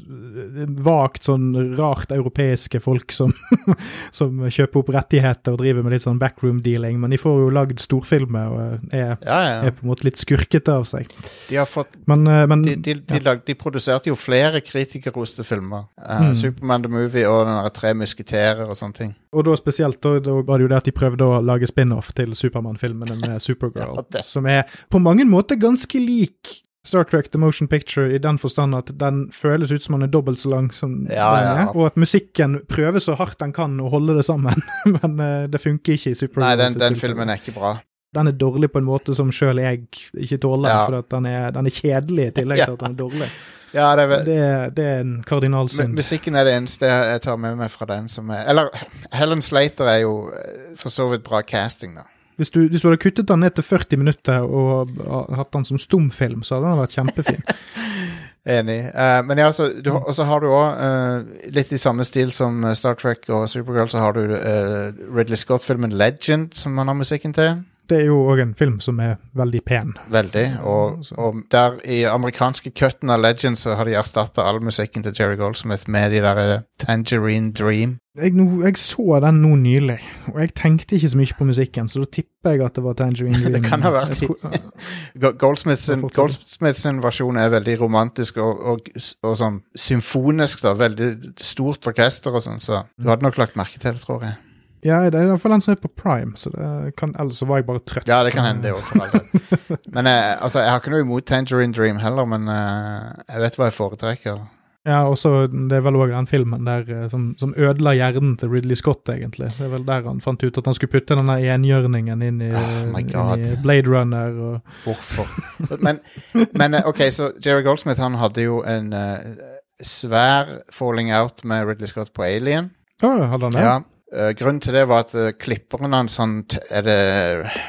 Vagt sånn rart europeiske folk som, [laughs] som kjøper opp rettigheter og driver med litt sånn backroom-dealing, men de får jo lagd storfilmer og er,
Ja, ja.
er på en måte litt skurkete av seg.
De har fått
Men, eh, men
De, de, de, lag, de produserte jo flere kritikerroste filmer. Uh,
Mm.
Superman the Movie og den Tre musketerer og sånne ting.
Og da spesielt da, da var det jo det at de prøvde å lage spin-off til Supermann-filmene med [laughs] Supergirl,
Ja,
som er på mange måter ganske lik Star Trek The Motion Picture i den forstand at den føles ut som den er dobbelt så lang som
Ja,
den er,
ja.
og at musikken prøver så hardt den kan å holde det sammen, [laughs] men uh, det funker ikke i Supergirl.
Nei, den, den filmen er ikke bra.
Den er dårlig på en måte som sjøl jeg ikke tåler,
Ja.
for den er, den er kjedelig i tillegg [laughs] til at den er dårlig.
Ja, det er, vel-
Det, det er en kardinalsynd.
musikken er det eneste jeg tar med meg fra den som er Eller Helen Slater er jo eh, for så vidt bra casting, da.
Hvis du, hvis du hadde kuttet den ned til 40 minutter og hatt den som stumfilm, så hadde den vært kjempefin. [laughs]
Enig. Uh, men ja, så, du, og så har du òg, litt i samme stil som eh, Star Trek og Supergirl, så har du uh, Ridley Scott-filmen Legend, som han har musikken til.
Det er jo òg en film som er veldig pen.
Veldig. Og, og der i amerikanske cutten av Legends så har de erstatta all musikken til Jerry Goldsmith med de der eh, Tangerine Dream.
Jeg, jeg så den nå nylig, og jeg tenkte ikke så mye på musikken, så da tipper jeg at det var Tangerine [laughs] Dream.
Det kan ha vært
Goldsmiths, tror-
Go- Goldsmith sin,
Ja, fortsatt.
Goldsmith sin versjon er veldig romantisk og, og, og sånn symfonisk, da. Veldig stort orkester og sånn, så du hadde nok lagt merke til det, tror jeg.
Ja, det er i hvert fall den som er på prime, så det kan, ellers var jeg bare trøtt.
Ja, det kan hende, det òg. [laughs] Men eh, altså, jeg har ikke noe imot Tangerine Dream heller, men eh, jeg vet hva jeg foretrekker.
Ja, også, det er vel òg den filmen der eh, som, som ødela hjernen til Ridley Scott, egentlig. Det er vel der han fant ut at han skulle putte den der enhjørningen inn i,
Oh
inn i Blade Runner og
Hvorfor? Men, men eh, OK, så Jerry Goldsmith han hadde jo en uh, svær falling out med Ridley Scott på Alien.
Å, hadde han det?
Ja. Eh, grunnen til det var at uh, klipperen hans han, Er det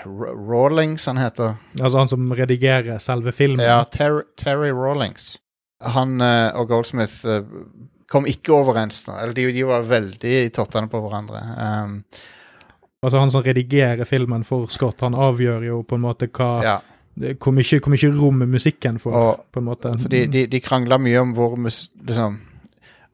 Rawlings han heter?
Altså han som redigerer selve filmen?
Ja, Ter Terry Rawlings. Han uh, og Goldsmith kom ikke overens. Eller de, de var veldig i tottene på hverandre. Um,
Altså han som redigerer filmen for Scott, han avgjør jo på en måte hva
ja.
hvor, mye, hvor mye rom musikken får,
Og-
på en måte.
Altså de, de, de krangla mye om hvor mus, liksom,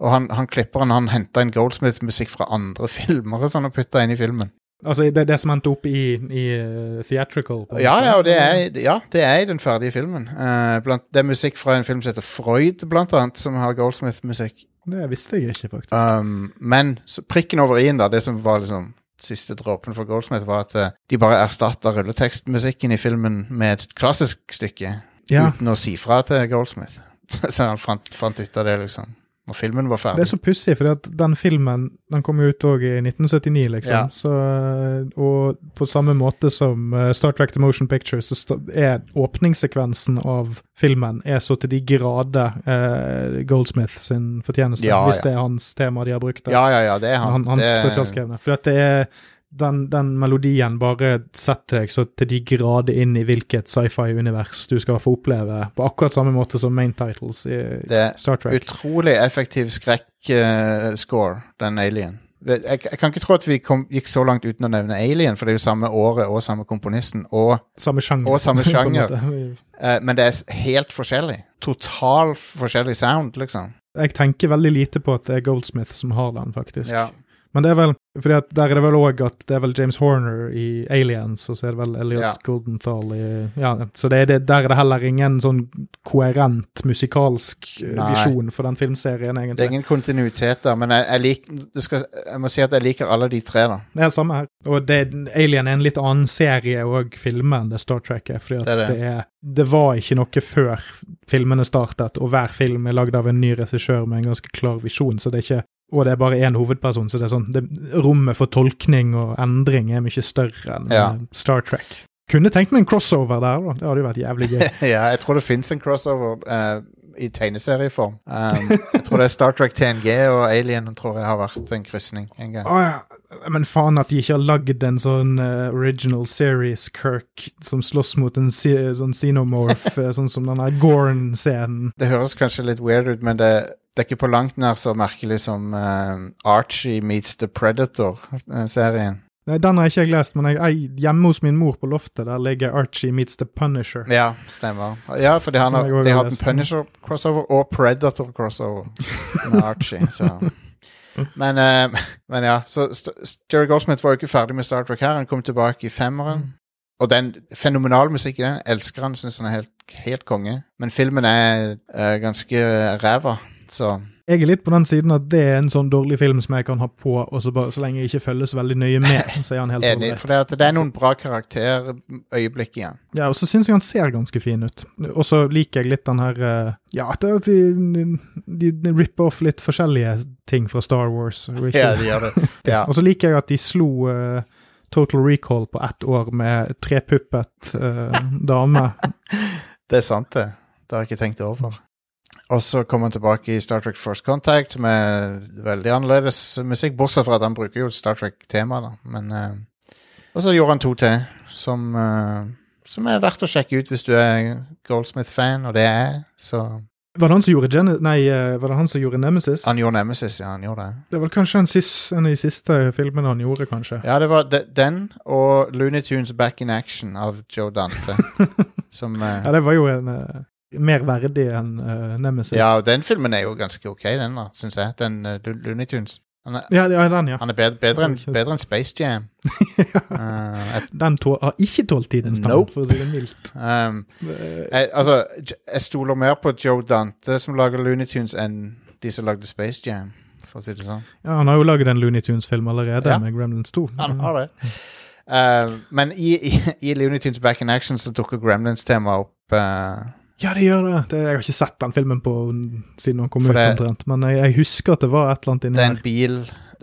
Og han, han klipperen han henta inn Goldsmith-musikk fra andre [laughs] filmer og sånn og putta inn i filmen.
Altså det, det som endte opp i, i uh, theatrical?
Ja, ja, og det er, ja, det er i den ferdige filmen. Uh, blant, det er musikk fra en film som heter Freud, blant annet, som har Goldsmith-musikk.
Det visste jeg ikke, faktisk.
Um, men så prikken over i-en, da, det som var liksom siste dråpen for Goldsmith, var at uh, de bare erstatta rulletekstmusikken i filmen med et klassisk stykke.
Ja.
Uten å si fra til Goldsmith. [laughs] så han fant, fant ut av det, liksom. Når filmen var ferdig.
Det er så pussig, for den filmen den kom jo ut òg i 1979, liksom.
Ja.
Så, og på samme måte som eh, Star Trek The Motion Picture, så er åpningssekvensen av filmen er så til de grader eh, Goldsmith sin fortjeneste.
Ja,
hvis
ja.
det er hans tema de har brukt. der.
Ja, ja, ja, det er han.
han, hans
det,
spesialskrevne. For at det er den, den melodien bare setter deg så til de grader inn i hvilket sci-fi-univers du skal få oppleve, på akkurat samme måte som main titles i Star Trek.
Det er utrolig effektiv skrekk-score, den Alien. Jeg, jeg kan ikke tro at vi kom, gikk så langt uten å nevne Alien, for det er jo samme året og samme komponisten, og,
Samme sjanger.
og samme [laughs] sjanger. eh, men det er helt forskjellig. Total forskjellig sound, liksom.
Jeg tenker veldig lite på at det er Goldsmith som har den, faktisk.
Ja.
Men det er vel fordi at der er det vel òg at det er vel James Horner i Aliens, og så er det vel Elliot
Ja.
Goldenthal i Ja, så det det, der er det heller ingen sånn koherent musikalsk eh,
Nei.
visjon for den filmserien, egentlig.
Det er ingen kontinuitet der, men jeg, jeg, lik, det skal, jeg må si at jeg liker alle de tre, da.
Det er det samme her. Og det, Alien er en litt annen serie og filme enn det Star Trek er. fordi at
Det
det,
er det.
er, det var ikke noe før filmene startet, og hver film er lagd av en ny regissør med en ganske klar visjon, så det er ikke og det er bare én hovedperson, så det er sånn det, Rommet for tolkning og endring er mye større enn
Ja.
eh, Star Trek. Kunne tenkt meg en crossover der, da. Det hadde jo vært jævlig gøy. [laughs]
ja, jeg tror det fins en crossover. eh, i tegneserieform. Um, jeg tror det er Star Trek TNG og Alien tror jeg har vært en krysning en gang.
Oh, ja. Men faen at de ikke har lagd en sånn uh, original series Kirk som slåss mot en si sånn xenomorph, eh, sånn som den der Gorn-scenen.
Det høres kanskje litt weird ut, men det, det er ikke på langt nær så merkelig som uh, Archie meets The Predator-serien.
Nei, Den har ikke jeg lest, men jeg, jeg, hjemme hos min mor på loftet der ligger Archie meets The Punisher.
Ja, stemmer. Ja, fordi han har, de
har
en. Punisher-crossover og Predator-crossover med Archie, [laughs] så men, uh, men ja, så St Jerry Goldsmith var jo ikke ferdig med Star Trek her. Han kom tilbake i femmeren. Og den fenomenale musikken den. Elsker han, syns han er helt, helt konge. Men filmen er uh, ganske ræva, så
Jeg er litt på den siden at det er en sånn dårlig film som jeg kan ha på, og så, bare, så lenge jeg ikke følger så veldig nøye med, [laughs] så er han helt
enig. For det, det er noen bra karakterøyeblikk igjen.
Ja, og så syns jeg han ser ganske fin ut. Og så liker jeg litt den her eh, Ja, at de, de, de ripper off litt forskjellige ting fra Star Wars. [laughs]
Ja, de gjør det. Ja. [laughs]
Og så liker jeg at de slo uh, Total Recall på ett år med trepuppet uh, dame.
Det er sant, det. Det har jeg ikke tenkt over. Og så kommer han tilbake i Star Trek First Contact, er veldig annerledes musikk, bortsett fra at han bruker jo Star Trek-tema, da. Men uh, Og så gjorde han to til, som, uh, som er verdt å sjekke ut hvis du er Goldsmith-fan, og det er jeg, så
Var det han som gjorde Gen Nei, eh, var det han som gjorde Nemesis?
Han gjorde Nemesis, ja, han gjorde det.
Det var kanskje en, sis, en av de siste filmene han gjorde, kanskje.
Ja, det var de, den og Looney Tunes Back in Action av Joe Dante, [laughs] som uh,
Ja, det var jo en mer verdig enn uh, Nemesis.
Ja, og den filmen er jo ganske ok, den da, syns jeg. Den uh, Looney Tunes. Han er,
ja, ja, den, ja.
han er bedre, bedre enn enn Space Jam. [laughs] uh, et,
Den tå har ikke tålt tidens tann,
Nope.
for å si det mildt.
um, jeg, altså, jeg stoler mer på Joe Dante som lager Looney Tunes, enn de som lagde Space Jam, for å si det sånn.
Ja, Han har jo laget en Looney Tunes-film allerede,
Ja.
med Gremlins 2.
Han har det. Uh, men i, i, i Looney Tunes Back in Action så dukker Gremlins-temaet opp. uh,
Ja, det gjør det. det. Jeg har ikke sett den filmen på siden den kom
For
ut,
det-
omtrent. Men jeg, jeg husker at det var et eller annet inni
det er en bil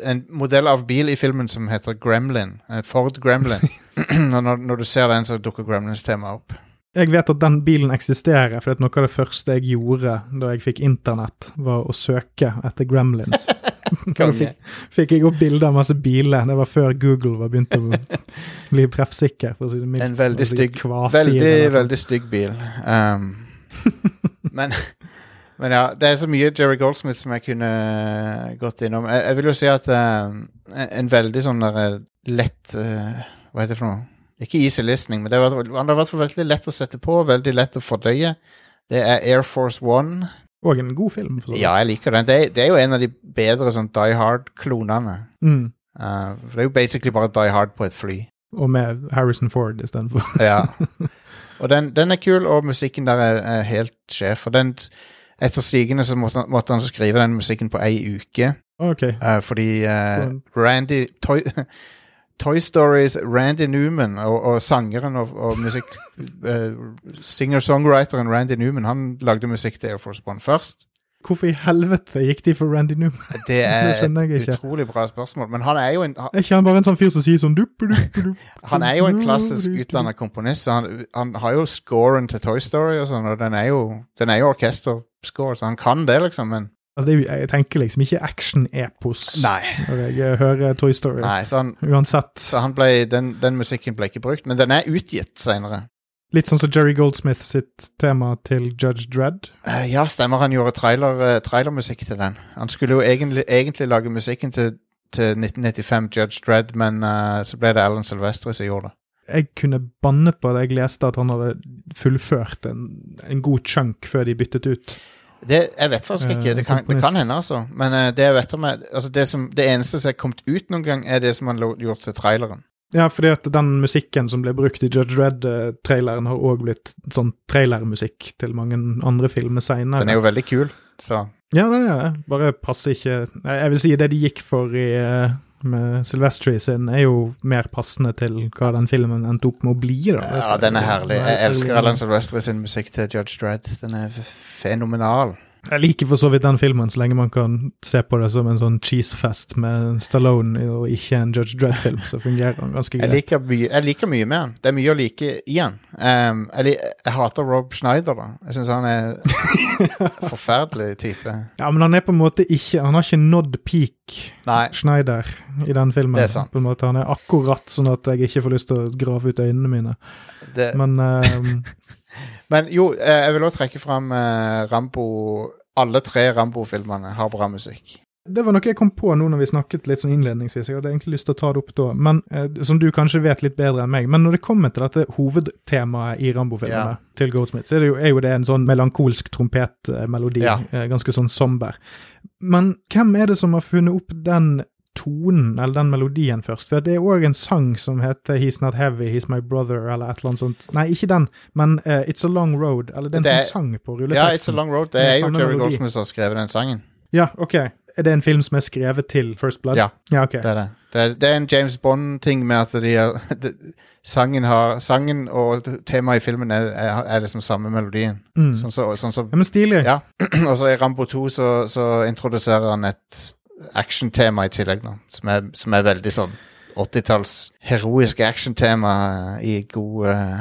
En modell av bil i filmen som heter Gremlin. Ford Gremlin. [laughs] [clears throat] når, når du ser den, så dukker Gremlins-temaet opp.
Jeg vet at den bilen eksisterer, for noe av det første jeg gjorde da jeg fikk internett, var å søke etter Gremlins. [laughs] [laughs] fikk, fikk jeg opp bilder av masse biler. Det var før Google var begynt å bli treffsikker, si det mildt.
En veldig
Altså,
stygg, veldig, veldig stygg bil. Um, [laughs] men, men ja, det er så mye Jerry Goldsmith som jeg kunne gått innom. Jeg, jeg vil jo si at um, en, veldig sånn der eh, lett uh, Hva heter det for noe? Ikke easy listening, men det var, han har vært veldig lett å sette på, veldig lett å fordøye. Det er Air Force One.
Og en god film. For.
Ja, jeg liker den. Det er, det er jo en av de bedre sånn Die Hard-klonene.
Mm.
Uh, for det er jo basically bare Die Hard på et fly.
Og med Harrison Ford istedenfor.
Ja. [laughs] Og den, den er kul, og musikken der er, er helt sjef. Og den, etter sigende så måtte, måtte han skrive den musikken på ei uke,
Ok.
Uh, fordi
Sånn.
Randy Toy, [laughs] Toy Stories Randy Newman og, og sangeren og, og musikk uh, [laughs] Singer-songwriteren Randy Newman, han lagde musikk til Air Force One først.
Hvorfor i helvete gikk de for Randy Newman?
Det [laughs] er et utrolig bra spørsmål. Men han er jo en, han,
Er ikke han bare en sånn fyr som sier sånn dupp, dupp, dupp. [laughs]
han er jo en klassisk utdannet komponist. Han, han har jo scoren til Toy Story og sånn, og den er jo, den er jo orkesterscore, så han kan det, liksom. Men
Altså, det er jeg tenker liksom ikke action-epos når jeg eh, hører Toy Story.
nei så han,
Uansett.
så han ble, den, den musikken ble ikke brukt, men den er utgitt senere.
Litt sånn som Jerry Goldsmith sitt tema til Judge Dredd.
Uh, ja, stemmer. Han gjorde trailer, uh, trailermusikk til den. Han skulle jo egentlig, egentlig lage musikken til, til 1995 Judge Dredd, men uh, så ble det Alan Silvestri som gjorde det.
Jeg kunne bannet på at jeg leste at han hadde fullført en, en god chunk før de byttet ut.
Det, jeg vet faktisk
Eh,
ikke. Det kan, det kan hende, altså. Men uh, det jeg vet om er, altså det, som, det eneste som er kommet ut noen gang, er det som han gjorde til traileren.
Ja, fordi at den musikken som ble brukt i Judge Red-traileren, har òg blitt sånn trailermusikk til mange andre filmer seinere.
Den er jo veldig kul, så
Ja, den er det. Bare passer ikke Jeg vil si det de gikk for i eh, med Silvestri sin, er jo mer passende til hva den filmen endte opp med å bli. da.
Ja, den er herlig. Jeg elsker Alan Silvestri sin musikk til Judge Dredd. Den er fenomenal.
Jeg liker for så vidt den filmen, så lenge man kan se på det som en sånn cheesefest med Stallone og ikke en Judge Dredd-film, så fungerer den ganske
Jeg
greit.
liker, mye, jeg liker mye med han. Det er mye å like i han. Um, jeg, jeg hater Rob Schneider, da. Jeg syns han er [laughs] forferdelig type.
Ja, men han er på en måte ikke Han har ikke nådd peak
Nei.
Schneider i den filmen.
Det er sant.
På en måte Han er akkurat sånn at jeg ikke får lyst til å grave ut øynene mine.
Det,
Men ehm,
men jo, eh, jeg vil også trekke fram eh, Rambo Alle tre Rambo-filmene har bra musikk.
det var noe jeg kom på nå når vi snakket litt sånn innledningsvis. Jeg hadde egentlig lyst til å ta det opp da, men eh, som du kanskje vet litt bedre enn meg. Men når det kommer til dette hovedtemaet i Rambo-filmene
Ja.
til Goldsmith, så er, det jo, er jo det en sånn melankolsk trompetmelodi.
Ja.
eh, ganske sånn somber. Men hvem er det som har funnet opp den tonen, eller den melodien først? For det er òg en sang som heter He's Not Heavy, He's My Brother, eller et eller annet sånt. Nei, ikke den, men uh, It's a Long Road. Eller det er en
Det er-
sånn sang på rulleteksten.
Ja, It's a Long Road. Det er jo Jerry. Goldsmith som har skrevet den sangen.
Ja, ok. Er det en film som er skrevet til First Blood?
Ja.
Ja, okay.
Det er det. Det er, det er en James Bond-ting med at de er, det, sangen, har, sangen og temaet i filmen er, er, er liksom samme melodien.
Mm.
Sånn som sånn så,
Ja, men stilig.
Ja. [clears throat] og så i Rambo 2 så, så introduserer han et actiontema i tillegg, nå, som er, som er veldig sånn 80-talls heroisk actiontema i god uh,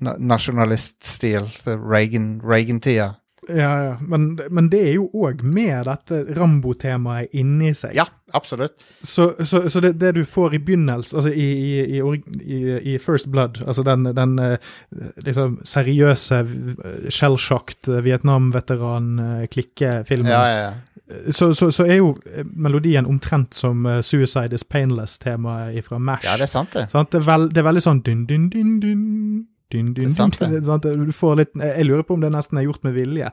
na nasjonaliststil. så Reagan- Reagan-tida.
Ja, ja. Men, men det er jo òg med dette Rambo-temaet inni seg.
ja, absolutt.
Så, så, så det, det du får i begynnelsen, altså i, i, i, i, First Blood, altså den, den eh, liksom seriøse, skjellsjakt shell-shocked Vietnam-veteran-klikkefilmen,
Ja, ja, ja.
Så, så, så er jo eh, melodien omtrent som eh, Suicide is Painless-temaet fra Mash.
ja, det er sant, det.
Sant? Det, er veld, det er veldig sånn dun, dun, dun, dun, dun, dun, dun,
det. [laughs]
sant? Du får litt, jeg jeg lurer på om det nesten er gjort med vilje.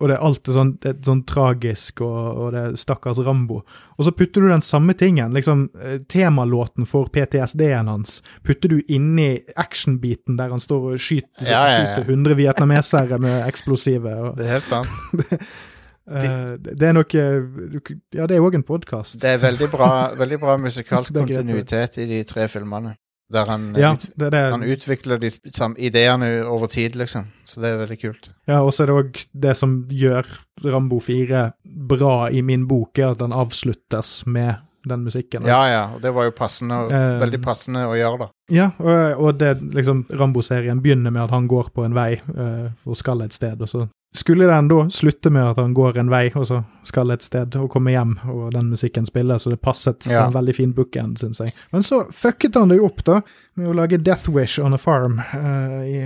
Og det er alltid sånn, det er sånn tragisk, og, og det er stakkars Rambo. Og så putter du den samme tingen, liksom eh, temalåten for PTSD-en hans, putter du inni actionbiten der han står og skyter,
Ja, ja, ja.
skyter 100 vietnamesere med [laughs] eksplosiver Og,
Det er helt sant. [laughs]
eh, det er nok Ja, det er òg en podkast.
Det er veldig bra, [laughs] veldig bra musikalsk
Det
kontinuitet i de tre filmene. Der han,
Ja,
ut,
det det.
han utvikler de samme ideene over tid, liksom. Så det er veldig kult.
Ja, og så er det òg det som gjør Rambo 4 bra i min bok, er at den avsluttes med den musikken.
Ja, ja, og det var jo passende,
uh,
veldig passende å gjøre, da.
Ja, og, og det liksom Rambo-serien begynner med at han går på en vei uh, og skal et sted, og så skulle den da slutte med at han går en vei og så skal et sted og kommer hjem, og den musikken spiller, så det passet
Ja.
en veldig fin bookend, syns jeg. Men så fucket han det jo opp, da, med å lage Death Wish on a Farm uh, i,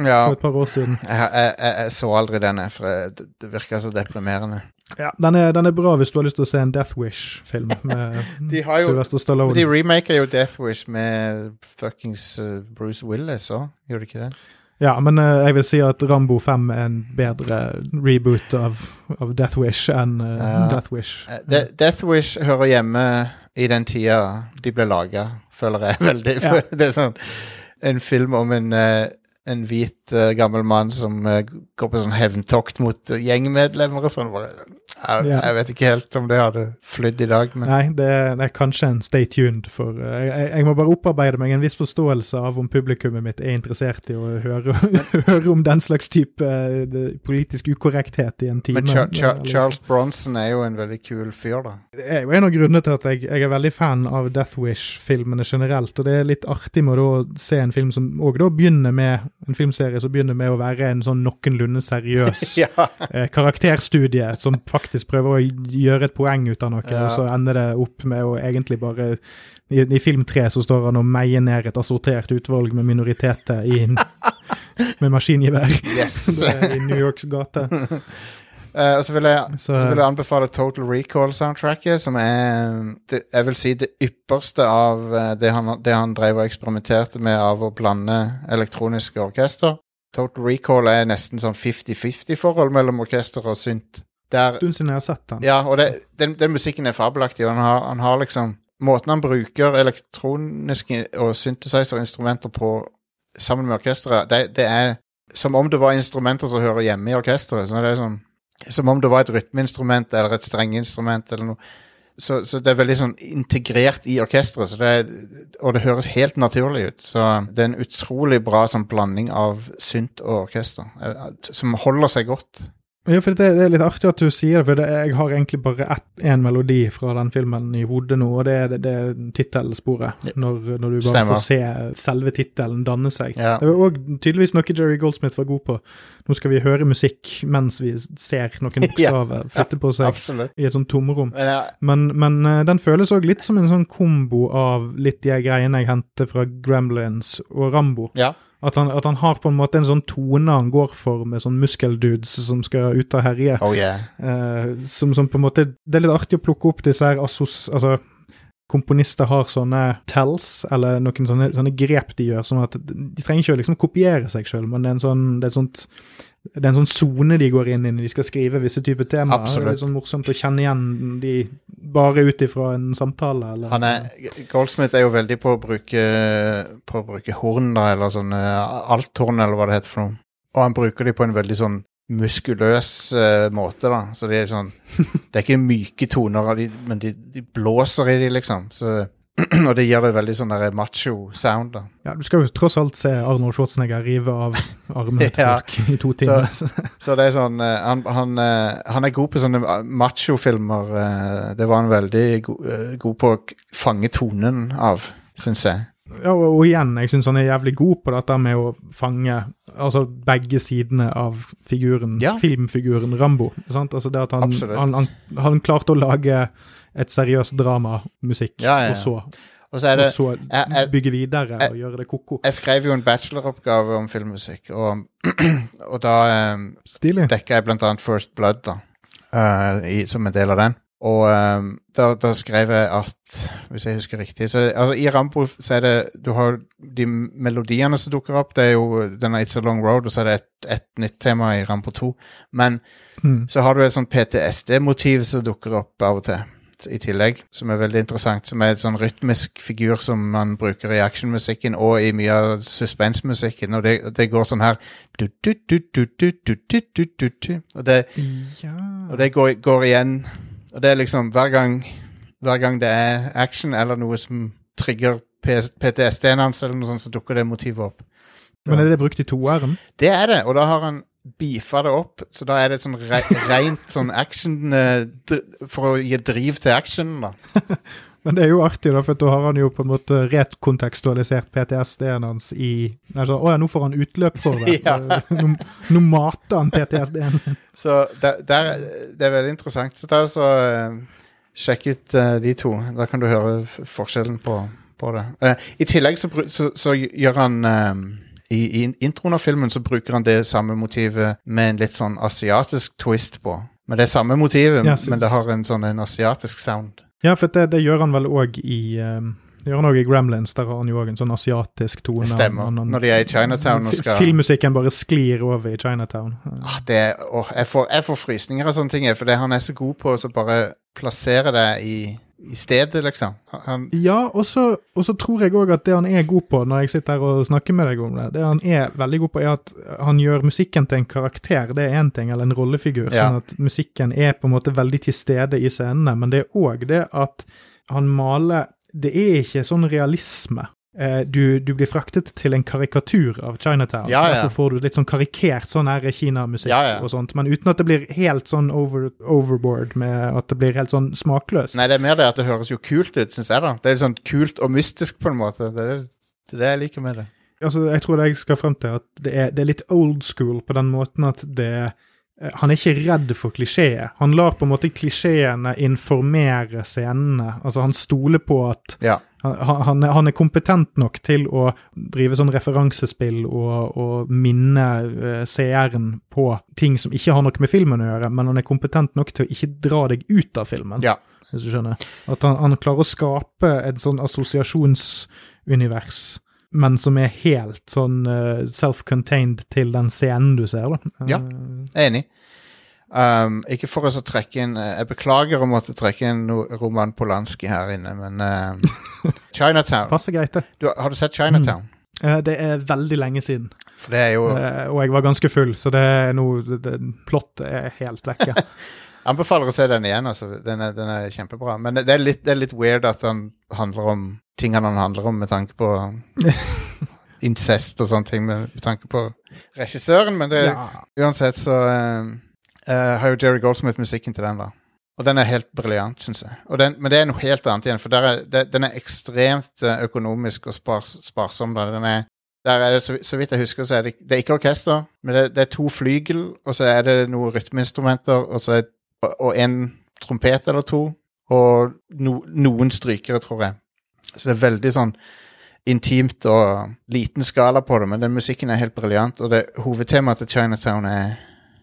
Ja.
for et par år siden.
Jeg, jeg, jeg, jeg så aldri denne, for det, det virker så deprimerende.
Ja, den er, den er bra hvis du har lyst til å se en Death Wish-film [laughs] med
De har jo-
Sylvester Stallone.
De remaker jo Death Wish med fuckings eh, Bruce Willis òg, gjør de ikke det?
Ja, men uh, jeg vil si at Rambo 5 er en bedre reboot av, av Death Wish enn uh,
Ja.
Death Wish.
De, Death Wish hører hjemme i den tida de ble laga, føler jeg [laughs] veldig.
Ja.
Det er sånn en film om en, en hvit eh, gammel mann som uh, går på sånn hevntokt mot eh, gjengmedlemmer og sånn. Jeg, jeg vet ikke helt om det hadde flydd i dag, men
Nei, det er, det er kanskje en stay tuned for uh, jeg, jeg må bare opparbeide meg en viss forståelse av om publikummet mitt er interessert i å høre, [laughs] høre om den slags type politisk ukorrekthet i en time.
Men Char
Eller-
Charles Bronson er jo en veldig kul fyr, da.
Det er jo en av grunnene til at jeg, jeg er veldig fan av Death Wish-filmene generelt. Og det er litt artig med å se en film som òg da begynner med en filmserie som begynner med å være en sånn noenlunde seriøs [laughs]
ja.
eh, karakterstudie som faktisk prøver å gjøre et poeng ut av noe,
Ja.
og så ender det opp med å egentlig bare i, I film tre så står han og meier ned et assortert utvalg med minoriteter i [laughs] med maskingevær
Yes! [laughs]
i New Yorks gate.
Uh, så vil, jeg,
Så-
så vil jeg anbefale Total Recall-soundtracket, som er det, Jeg vil si det ypperste av eh, det han, det han drev og eksperimenterte med av å blande elektroniske orkester. Total Recall er nesten sånn 50-50-forhold mellom orkester og synt. Der,
Stund siden jeg har sett den.
ja, og det, den, den musikken er fabelaktig, og han har, han har liksom Måten han bruker elektroniske og synthesizer-instrumenter på sammen med orkesteret, det, det er som om det var instrumenter som hører hjemme i orkesteret. Så det er sånn, som om det var et rytmeinstrument eller et strengeinstrument eller noe. Så, så det er veldig sånn integrert i orkesteret, er, og det høres helt naturlig ut. Så det er en utrolig bra sånn blanding av synt og orkester, eh, som holder seg godt.
Ja, for det, det er litt artig at du sier det, for det, jeg har egentlig bare én en melodi fra den filmen i hodet nå, og det er det, det tittelsporet. Når, når du bare
Stemmer.
får se selve tittelen danne seg.
Ja.
Det var òg tydeligvis noe Jerry Goldsmith var god på. Nå skal vi høre musikk mens vi ser noen [laughs] bokstaver flytte på seg
ja,
i et sånt tomrom.
Men,
men eh, den føles òg litt som en sånn kombo av litt de greiene jeg henter fra Gremlins og Rambo.
ja.
At han, at han har på en måte en sånn tone han går for med sånn muskeldudes som skal ut og herje.
Oh yeah.
Eh, som, som på en måte Det er litt artig å plukke opp disse her assos... Altså, komponister har sånne tells, eller noen sånne, sånne grep de gjør, sånn at de trenger ikke å liksom kopiere seg sjøl, men det er en sånn det er et sånt det er en sånn sone de går inn i når de skal skrive visse typer temaer.
Absolutt.
Det er sånn morsomt å kjenne igjen de bare ut ifra en samtale. Eller,
Han er, Goldsmith er jo veldig på å bruke, på å bruke horn, da, eller sånn eh, althorn, eller hva det heter for noe. Og han bruker de på en veldig sånn muskuløs uh, måte, da. Så de er sånn [laughs] Det er ikke myke toner, men de, de blåser i de, liksom. Så, [clears throat] og det gir det veldig sånn der macho sound, da.
Ja, Du skal jo tross alt se Arnold Schwarzenegger rive av armene til [laughs]
Ja.
folk i to timer. Så.
Så det er sånn eh, Han, han, eh, han er god på sånne macho-filmer. det var han veldig go, eh, god på å fange tonen av, syns jeg.
Ja, og, og igjen, jeg syns han er jævlig god på dette med å fange altså begge sidene av figuren,
Ja.
filmfiguren Rambo. Sant? Altså det at han, han, han, han klarte å lage et seriøst dramamusikk,
Ja, ja, ja.
og så,
Og så det
og så
jeg- jeg-
bygge videre
jeg-
og gjøre det ko-ko.
Jeg skrev jo en bacheloroppgave om filmmusikk, og, [clears throat] og da um, dekka jeg blant annet First Blood, da, uh, i, som en del av den. Og um, der, der, skrev jeg at Hvis jeg husker riktig så, altså, I Rambo så er det Du har de melodiene som dukker opp. Det er jo denne It's a Long Road, og så er det et, et nytt tema i Rambo 2. Men
mm.
så har du et sånt PTSD-motiv som dukker opp av og til i tillegg, som er veldig interessant. Som er et sånn rytmisk figur som man bruker i actionmusikken og i mye av suspensmusikken. Og det, det, går sånn her Og det, og det går, går igjen og det er liksom hver gang Hver gang det er action eller noe som trigger PTSD-en hans, eller noe sånt, så dukker det motivet opp.
Men er det brukt i toeren?
Det er det, og da har han beefa det opp, så da er det et sånn re rent sånn action eh, For å gi driv til actionen, da. [laughs]
Men det er jo artig, da, for da har han jo på en måte rekontekstualisert PTSD-en hans i altså, Å ja, nå får han utløp for det. [laughs] [laughs] Nå, nå mater han PTSD-en sin.
Så der, der, det er veldig interessant. Så ta så uh, sjekk ut uh, de to. Da kan du høre forskjellen på, på det. Uh, I tillegg så, så, så gjør han i, I introen av filmen så bruker han det samme motivet med en litt sånn asiatisk twist på. Men det er samme motivet,
yes.
men det har en sånn en asiatisk sound.
Ja, for det, det gjør han vel òg i um, det gjør han også i Gremlins. Der har han jo òg en sånn asiatisk tone.
Stemmer.
Han- han-
Når de er i Chinatown og skal
Filmmusikken bare sklir over i Chinatown.
ah, det, åh, jeg, får, jeg får frysninger av sånne ting, for det han er så god på å bare plassere det i, i stedet, liksom. Han-
Ja, og så tror jeg òg at det han er god på, når jeg sitter her og snakker med deg om det, det han er veldig god på, er at han gjør musikken til en karakter. Det er én ting, eller en rollefigur.
Ja.
Sånn at musikken er på en måte veldig til stede i scenene. Men det er òg det at han maler Det er ikke sånn realisme. Eh, Du, du blir fraktet til en karikatur av Chinatown.
Ja, ja.
Derfor får du litt sånn karikert sånn her Kina-musikk
Ja,
og sånt, men uten at det blir helt sånn over, overboard med at det blir helt sånn smakløst.
Nei, det er mer det at det høres jo kult ut, syns jeg, da. Det er sånn kult og mystisk, på en måte. Det er det er jeg liker med det.
altså, jeg tror det jeg skal frem til, at det er, det er litt old school på den måten at det eh, Han er ikke redd for klisjeer. Han lar på en måte klisjeene informere scenene. Altså, han stoler på at
Ja.
han, han, er, han er kompetent nok til å drive sånn referansespill og, og minne uh, seeren på ting som ikke har noe med filmen å gjøre, men han er kompetent nok til å ikke dra deg ut av filmen.
Ja.
Hvis du skjønner. At han, han klarer å skape et sånn assosiasjonsunivers, men som er helt sånn uh, self-contained til den scenen du ser, da.
Ja.
Eh,
Jeg er enig. Um, ikke for å trekke inn eh, Jeg beklager å måtte trekke inn no Roman Polanski her inne, men uh, [laughs] Chinatown.
passer greit, det.
Du, har du sett Chinatown?
Eh, det er veldig lenge siden,
For det er jo
eh, og jeg var ganske full, så det er noe Plottet er helt vekke. [laughs]
Anbefaler å se den igjen, altså. Den er, den er kjempebra. Men det, det, er litt, det er litt weird at den handler om tingene han handler om, med tanke på [laughs] incest og sånne ting, med, med tanke på regissøren, men det,
ja.
uansett så uh, uh, har jo Jerry Goldsmith-musikken til den, da. Og den er helt briljant, syns jeg. Den, men det er noe helt annet igjen, for er, det, den er ekstremt eh, økonomisk og spars, sparsom. Da. Den er, der er det, så vidt jeg husker, så er det, det er ikke orkester, men det, det er to flygel, og så er det noen rytmeinstrumenter, og så er, og en trompet eller to, og no, noen strykere, tror jeg. Så det er veldig sånn intimt og liten skala på det, men den musikken er helt briljant, og det hovedtemaet til Chinatown er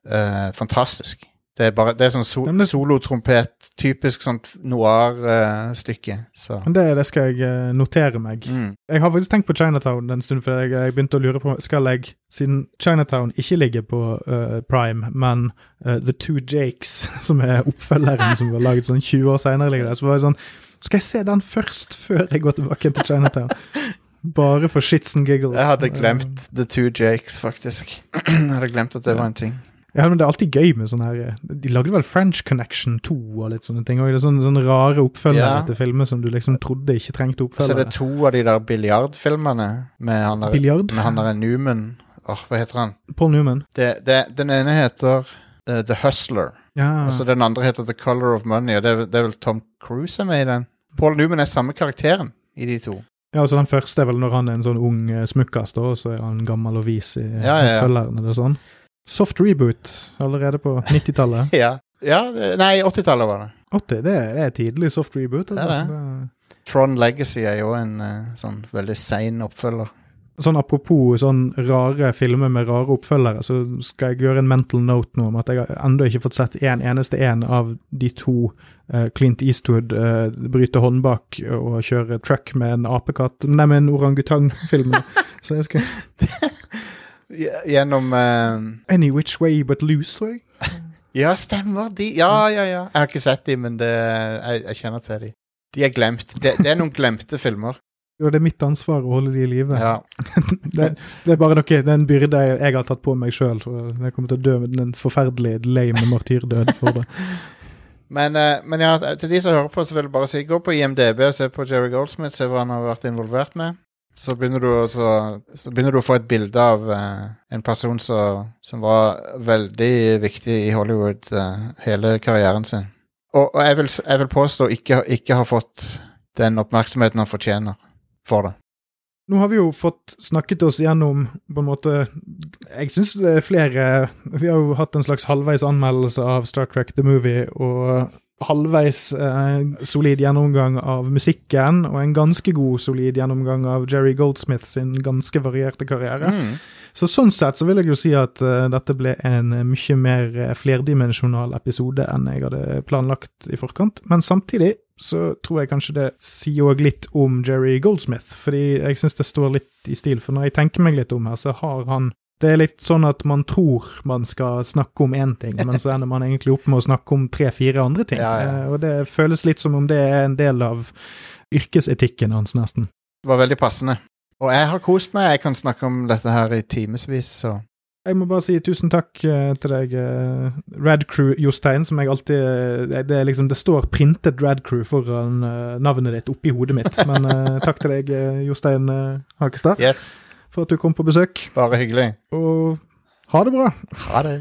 uh, fantastisk. Det er bare, det er sånn so, solotrompet, typisk sånt noir-stykke. så
Men det, det skal jeg eh, notere meg.
mm.
Jeg har faktisk tenkt på Chinatown en stund, for jeg, jeg begynte å lure på Skal jeg, siden Chinatown ikke ligger på uh, Prime, men uh, The Two Jakes, [laughs] som er oppfølgeren som var laget sånn 20 år senere, ligger der, så var jeg sånn Skal jeg se den først, [laughs] før jeg går tilbake til Chinatown? Bare for shits and giggles.
Jeg hadde glemt The Two Jakes, faktisk. [clears throat] jeg hadde glemt at det var en ting.
Ja, men Det er alltid gøy med sånne her eh, De lagde vel French Connection 2 og litt sånne ting. Og det er sånne, sånne rare oppfølgere
Ja.
til filmer som du liksom trodde ikke trengte
Så er det to av de der biljardfilmene med han der,
Biljard?
med han der Newman. Åh, hva heter han?
Paul Newman.
Det, det, den ene heter uh, The Hustler.
Ja.
Og så den andre heter The Color of Money, og det er, det er vel Tom Cruise er med i den. Paul Newman er samme karakteren i de to.
Ja, altså Den første er vel når han er en sånn ung uh, smukkas, da, og så er han gammel og vis i
Ja, ja, ja.
oppfølgeren. eller sånn. Soft reboot allerede på 90-tallet. [laughs]
Ja, ja Nei, 80-tallet var det.
80, det er, det er tidlig soft reboot. Altså.
Det det. Tron Legacy er jo en eh, sånn veldig sein oppfølger.
Sånn Apropos sånn rare filmer med rare oppfølgere, så skal jeg gjøre en mental note nå om at jeg har ennå ikke fått sett en eneste en av de to eh, Clint Eastwood uh, bryter hånd bak og kjører truck med en apekatt en orangutang-filmene. [laughs] så jeg skal [laughs]
Gjennom uh...
Any Which Way But Loose, tror jeg. [laughs]
Ja, stemmer de. Ja, ja, ja. Jeg har ikke sett de, men det, jeg, jeg kjenner til de. De er glemt. Det, det er noen glemte filmer.
Jo, det er mitt ansvar å holde de i live.
Ja. [laughs]
det, det er bare noe, det er en byrde jeg, jeg har tatt på meg sjøl. Jeg kommer til å dø med en forferdelig lame martyrdød for det. [laughs]
Men, eh, men ja, til de som hører på, så vil jeg bare si gå på IMDb og se på Jerry Goldsmith, se hva han har vært involvert med. Så begynner du, også, så begynner du å få et bilde av uh, en person som, som var veldig viktig i Hollywood uh, hele karrieren sin. Og, og jeg, vil, jeg vil påstå ikke, ikke har fått den oppmerksomheten han fortjener for det.
Nå har vi jo fått snakket oss gjennom på en måte Jeg syns det er flere Vi har jo hatt en slags halvveis anmeldelse av Star Trek The Movie, og halvveis eh, solid gjennomgang av musikken, og en ganske god, solid gjennomgang av Jerry Goldsmith sin ganske varierte karriere.
Mm.
Så sånn sett så vil jeg jo si at eh, dette ble en eh, mye mer eh, flerdimensjonal episode enn jeg hadde planlagt i forkant. Men samtidig så tror jeg kanskje det sier òg litt om Jerry Goldsmith, fordi jeg syns det står litt i stil. For når jeg tenker meg litt om her, så har han det er litt sånn at man tror man skal snakke om én ting, men så ender man egentlig opp med å snakke om tre-fire andre ting.
Ja, ja.
Eh, Og det føles litt som om det er en del av yrkesetikken hans, nesten.
Det var veldig passende. Og jeg har kost meg. Jeg kan snakke om dette her i timevis, så
Jeg må bare si tusen takk eh, til deg, eh, Radcrew Jostein, som jeg alltid det, er liksom, det står printet Radcrew foran navnet ditt oppi hodet mitt. Men takk til deg, Jostein Hakestad,
yes.
For at du kom på besøk.
Bare hyggelig.
Og ha det bra.
Ha det.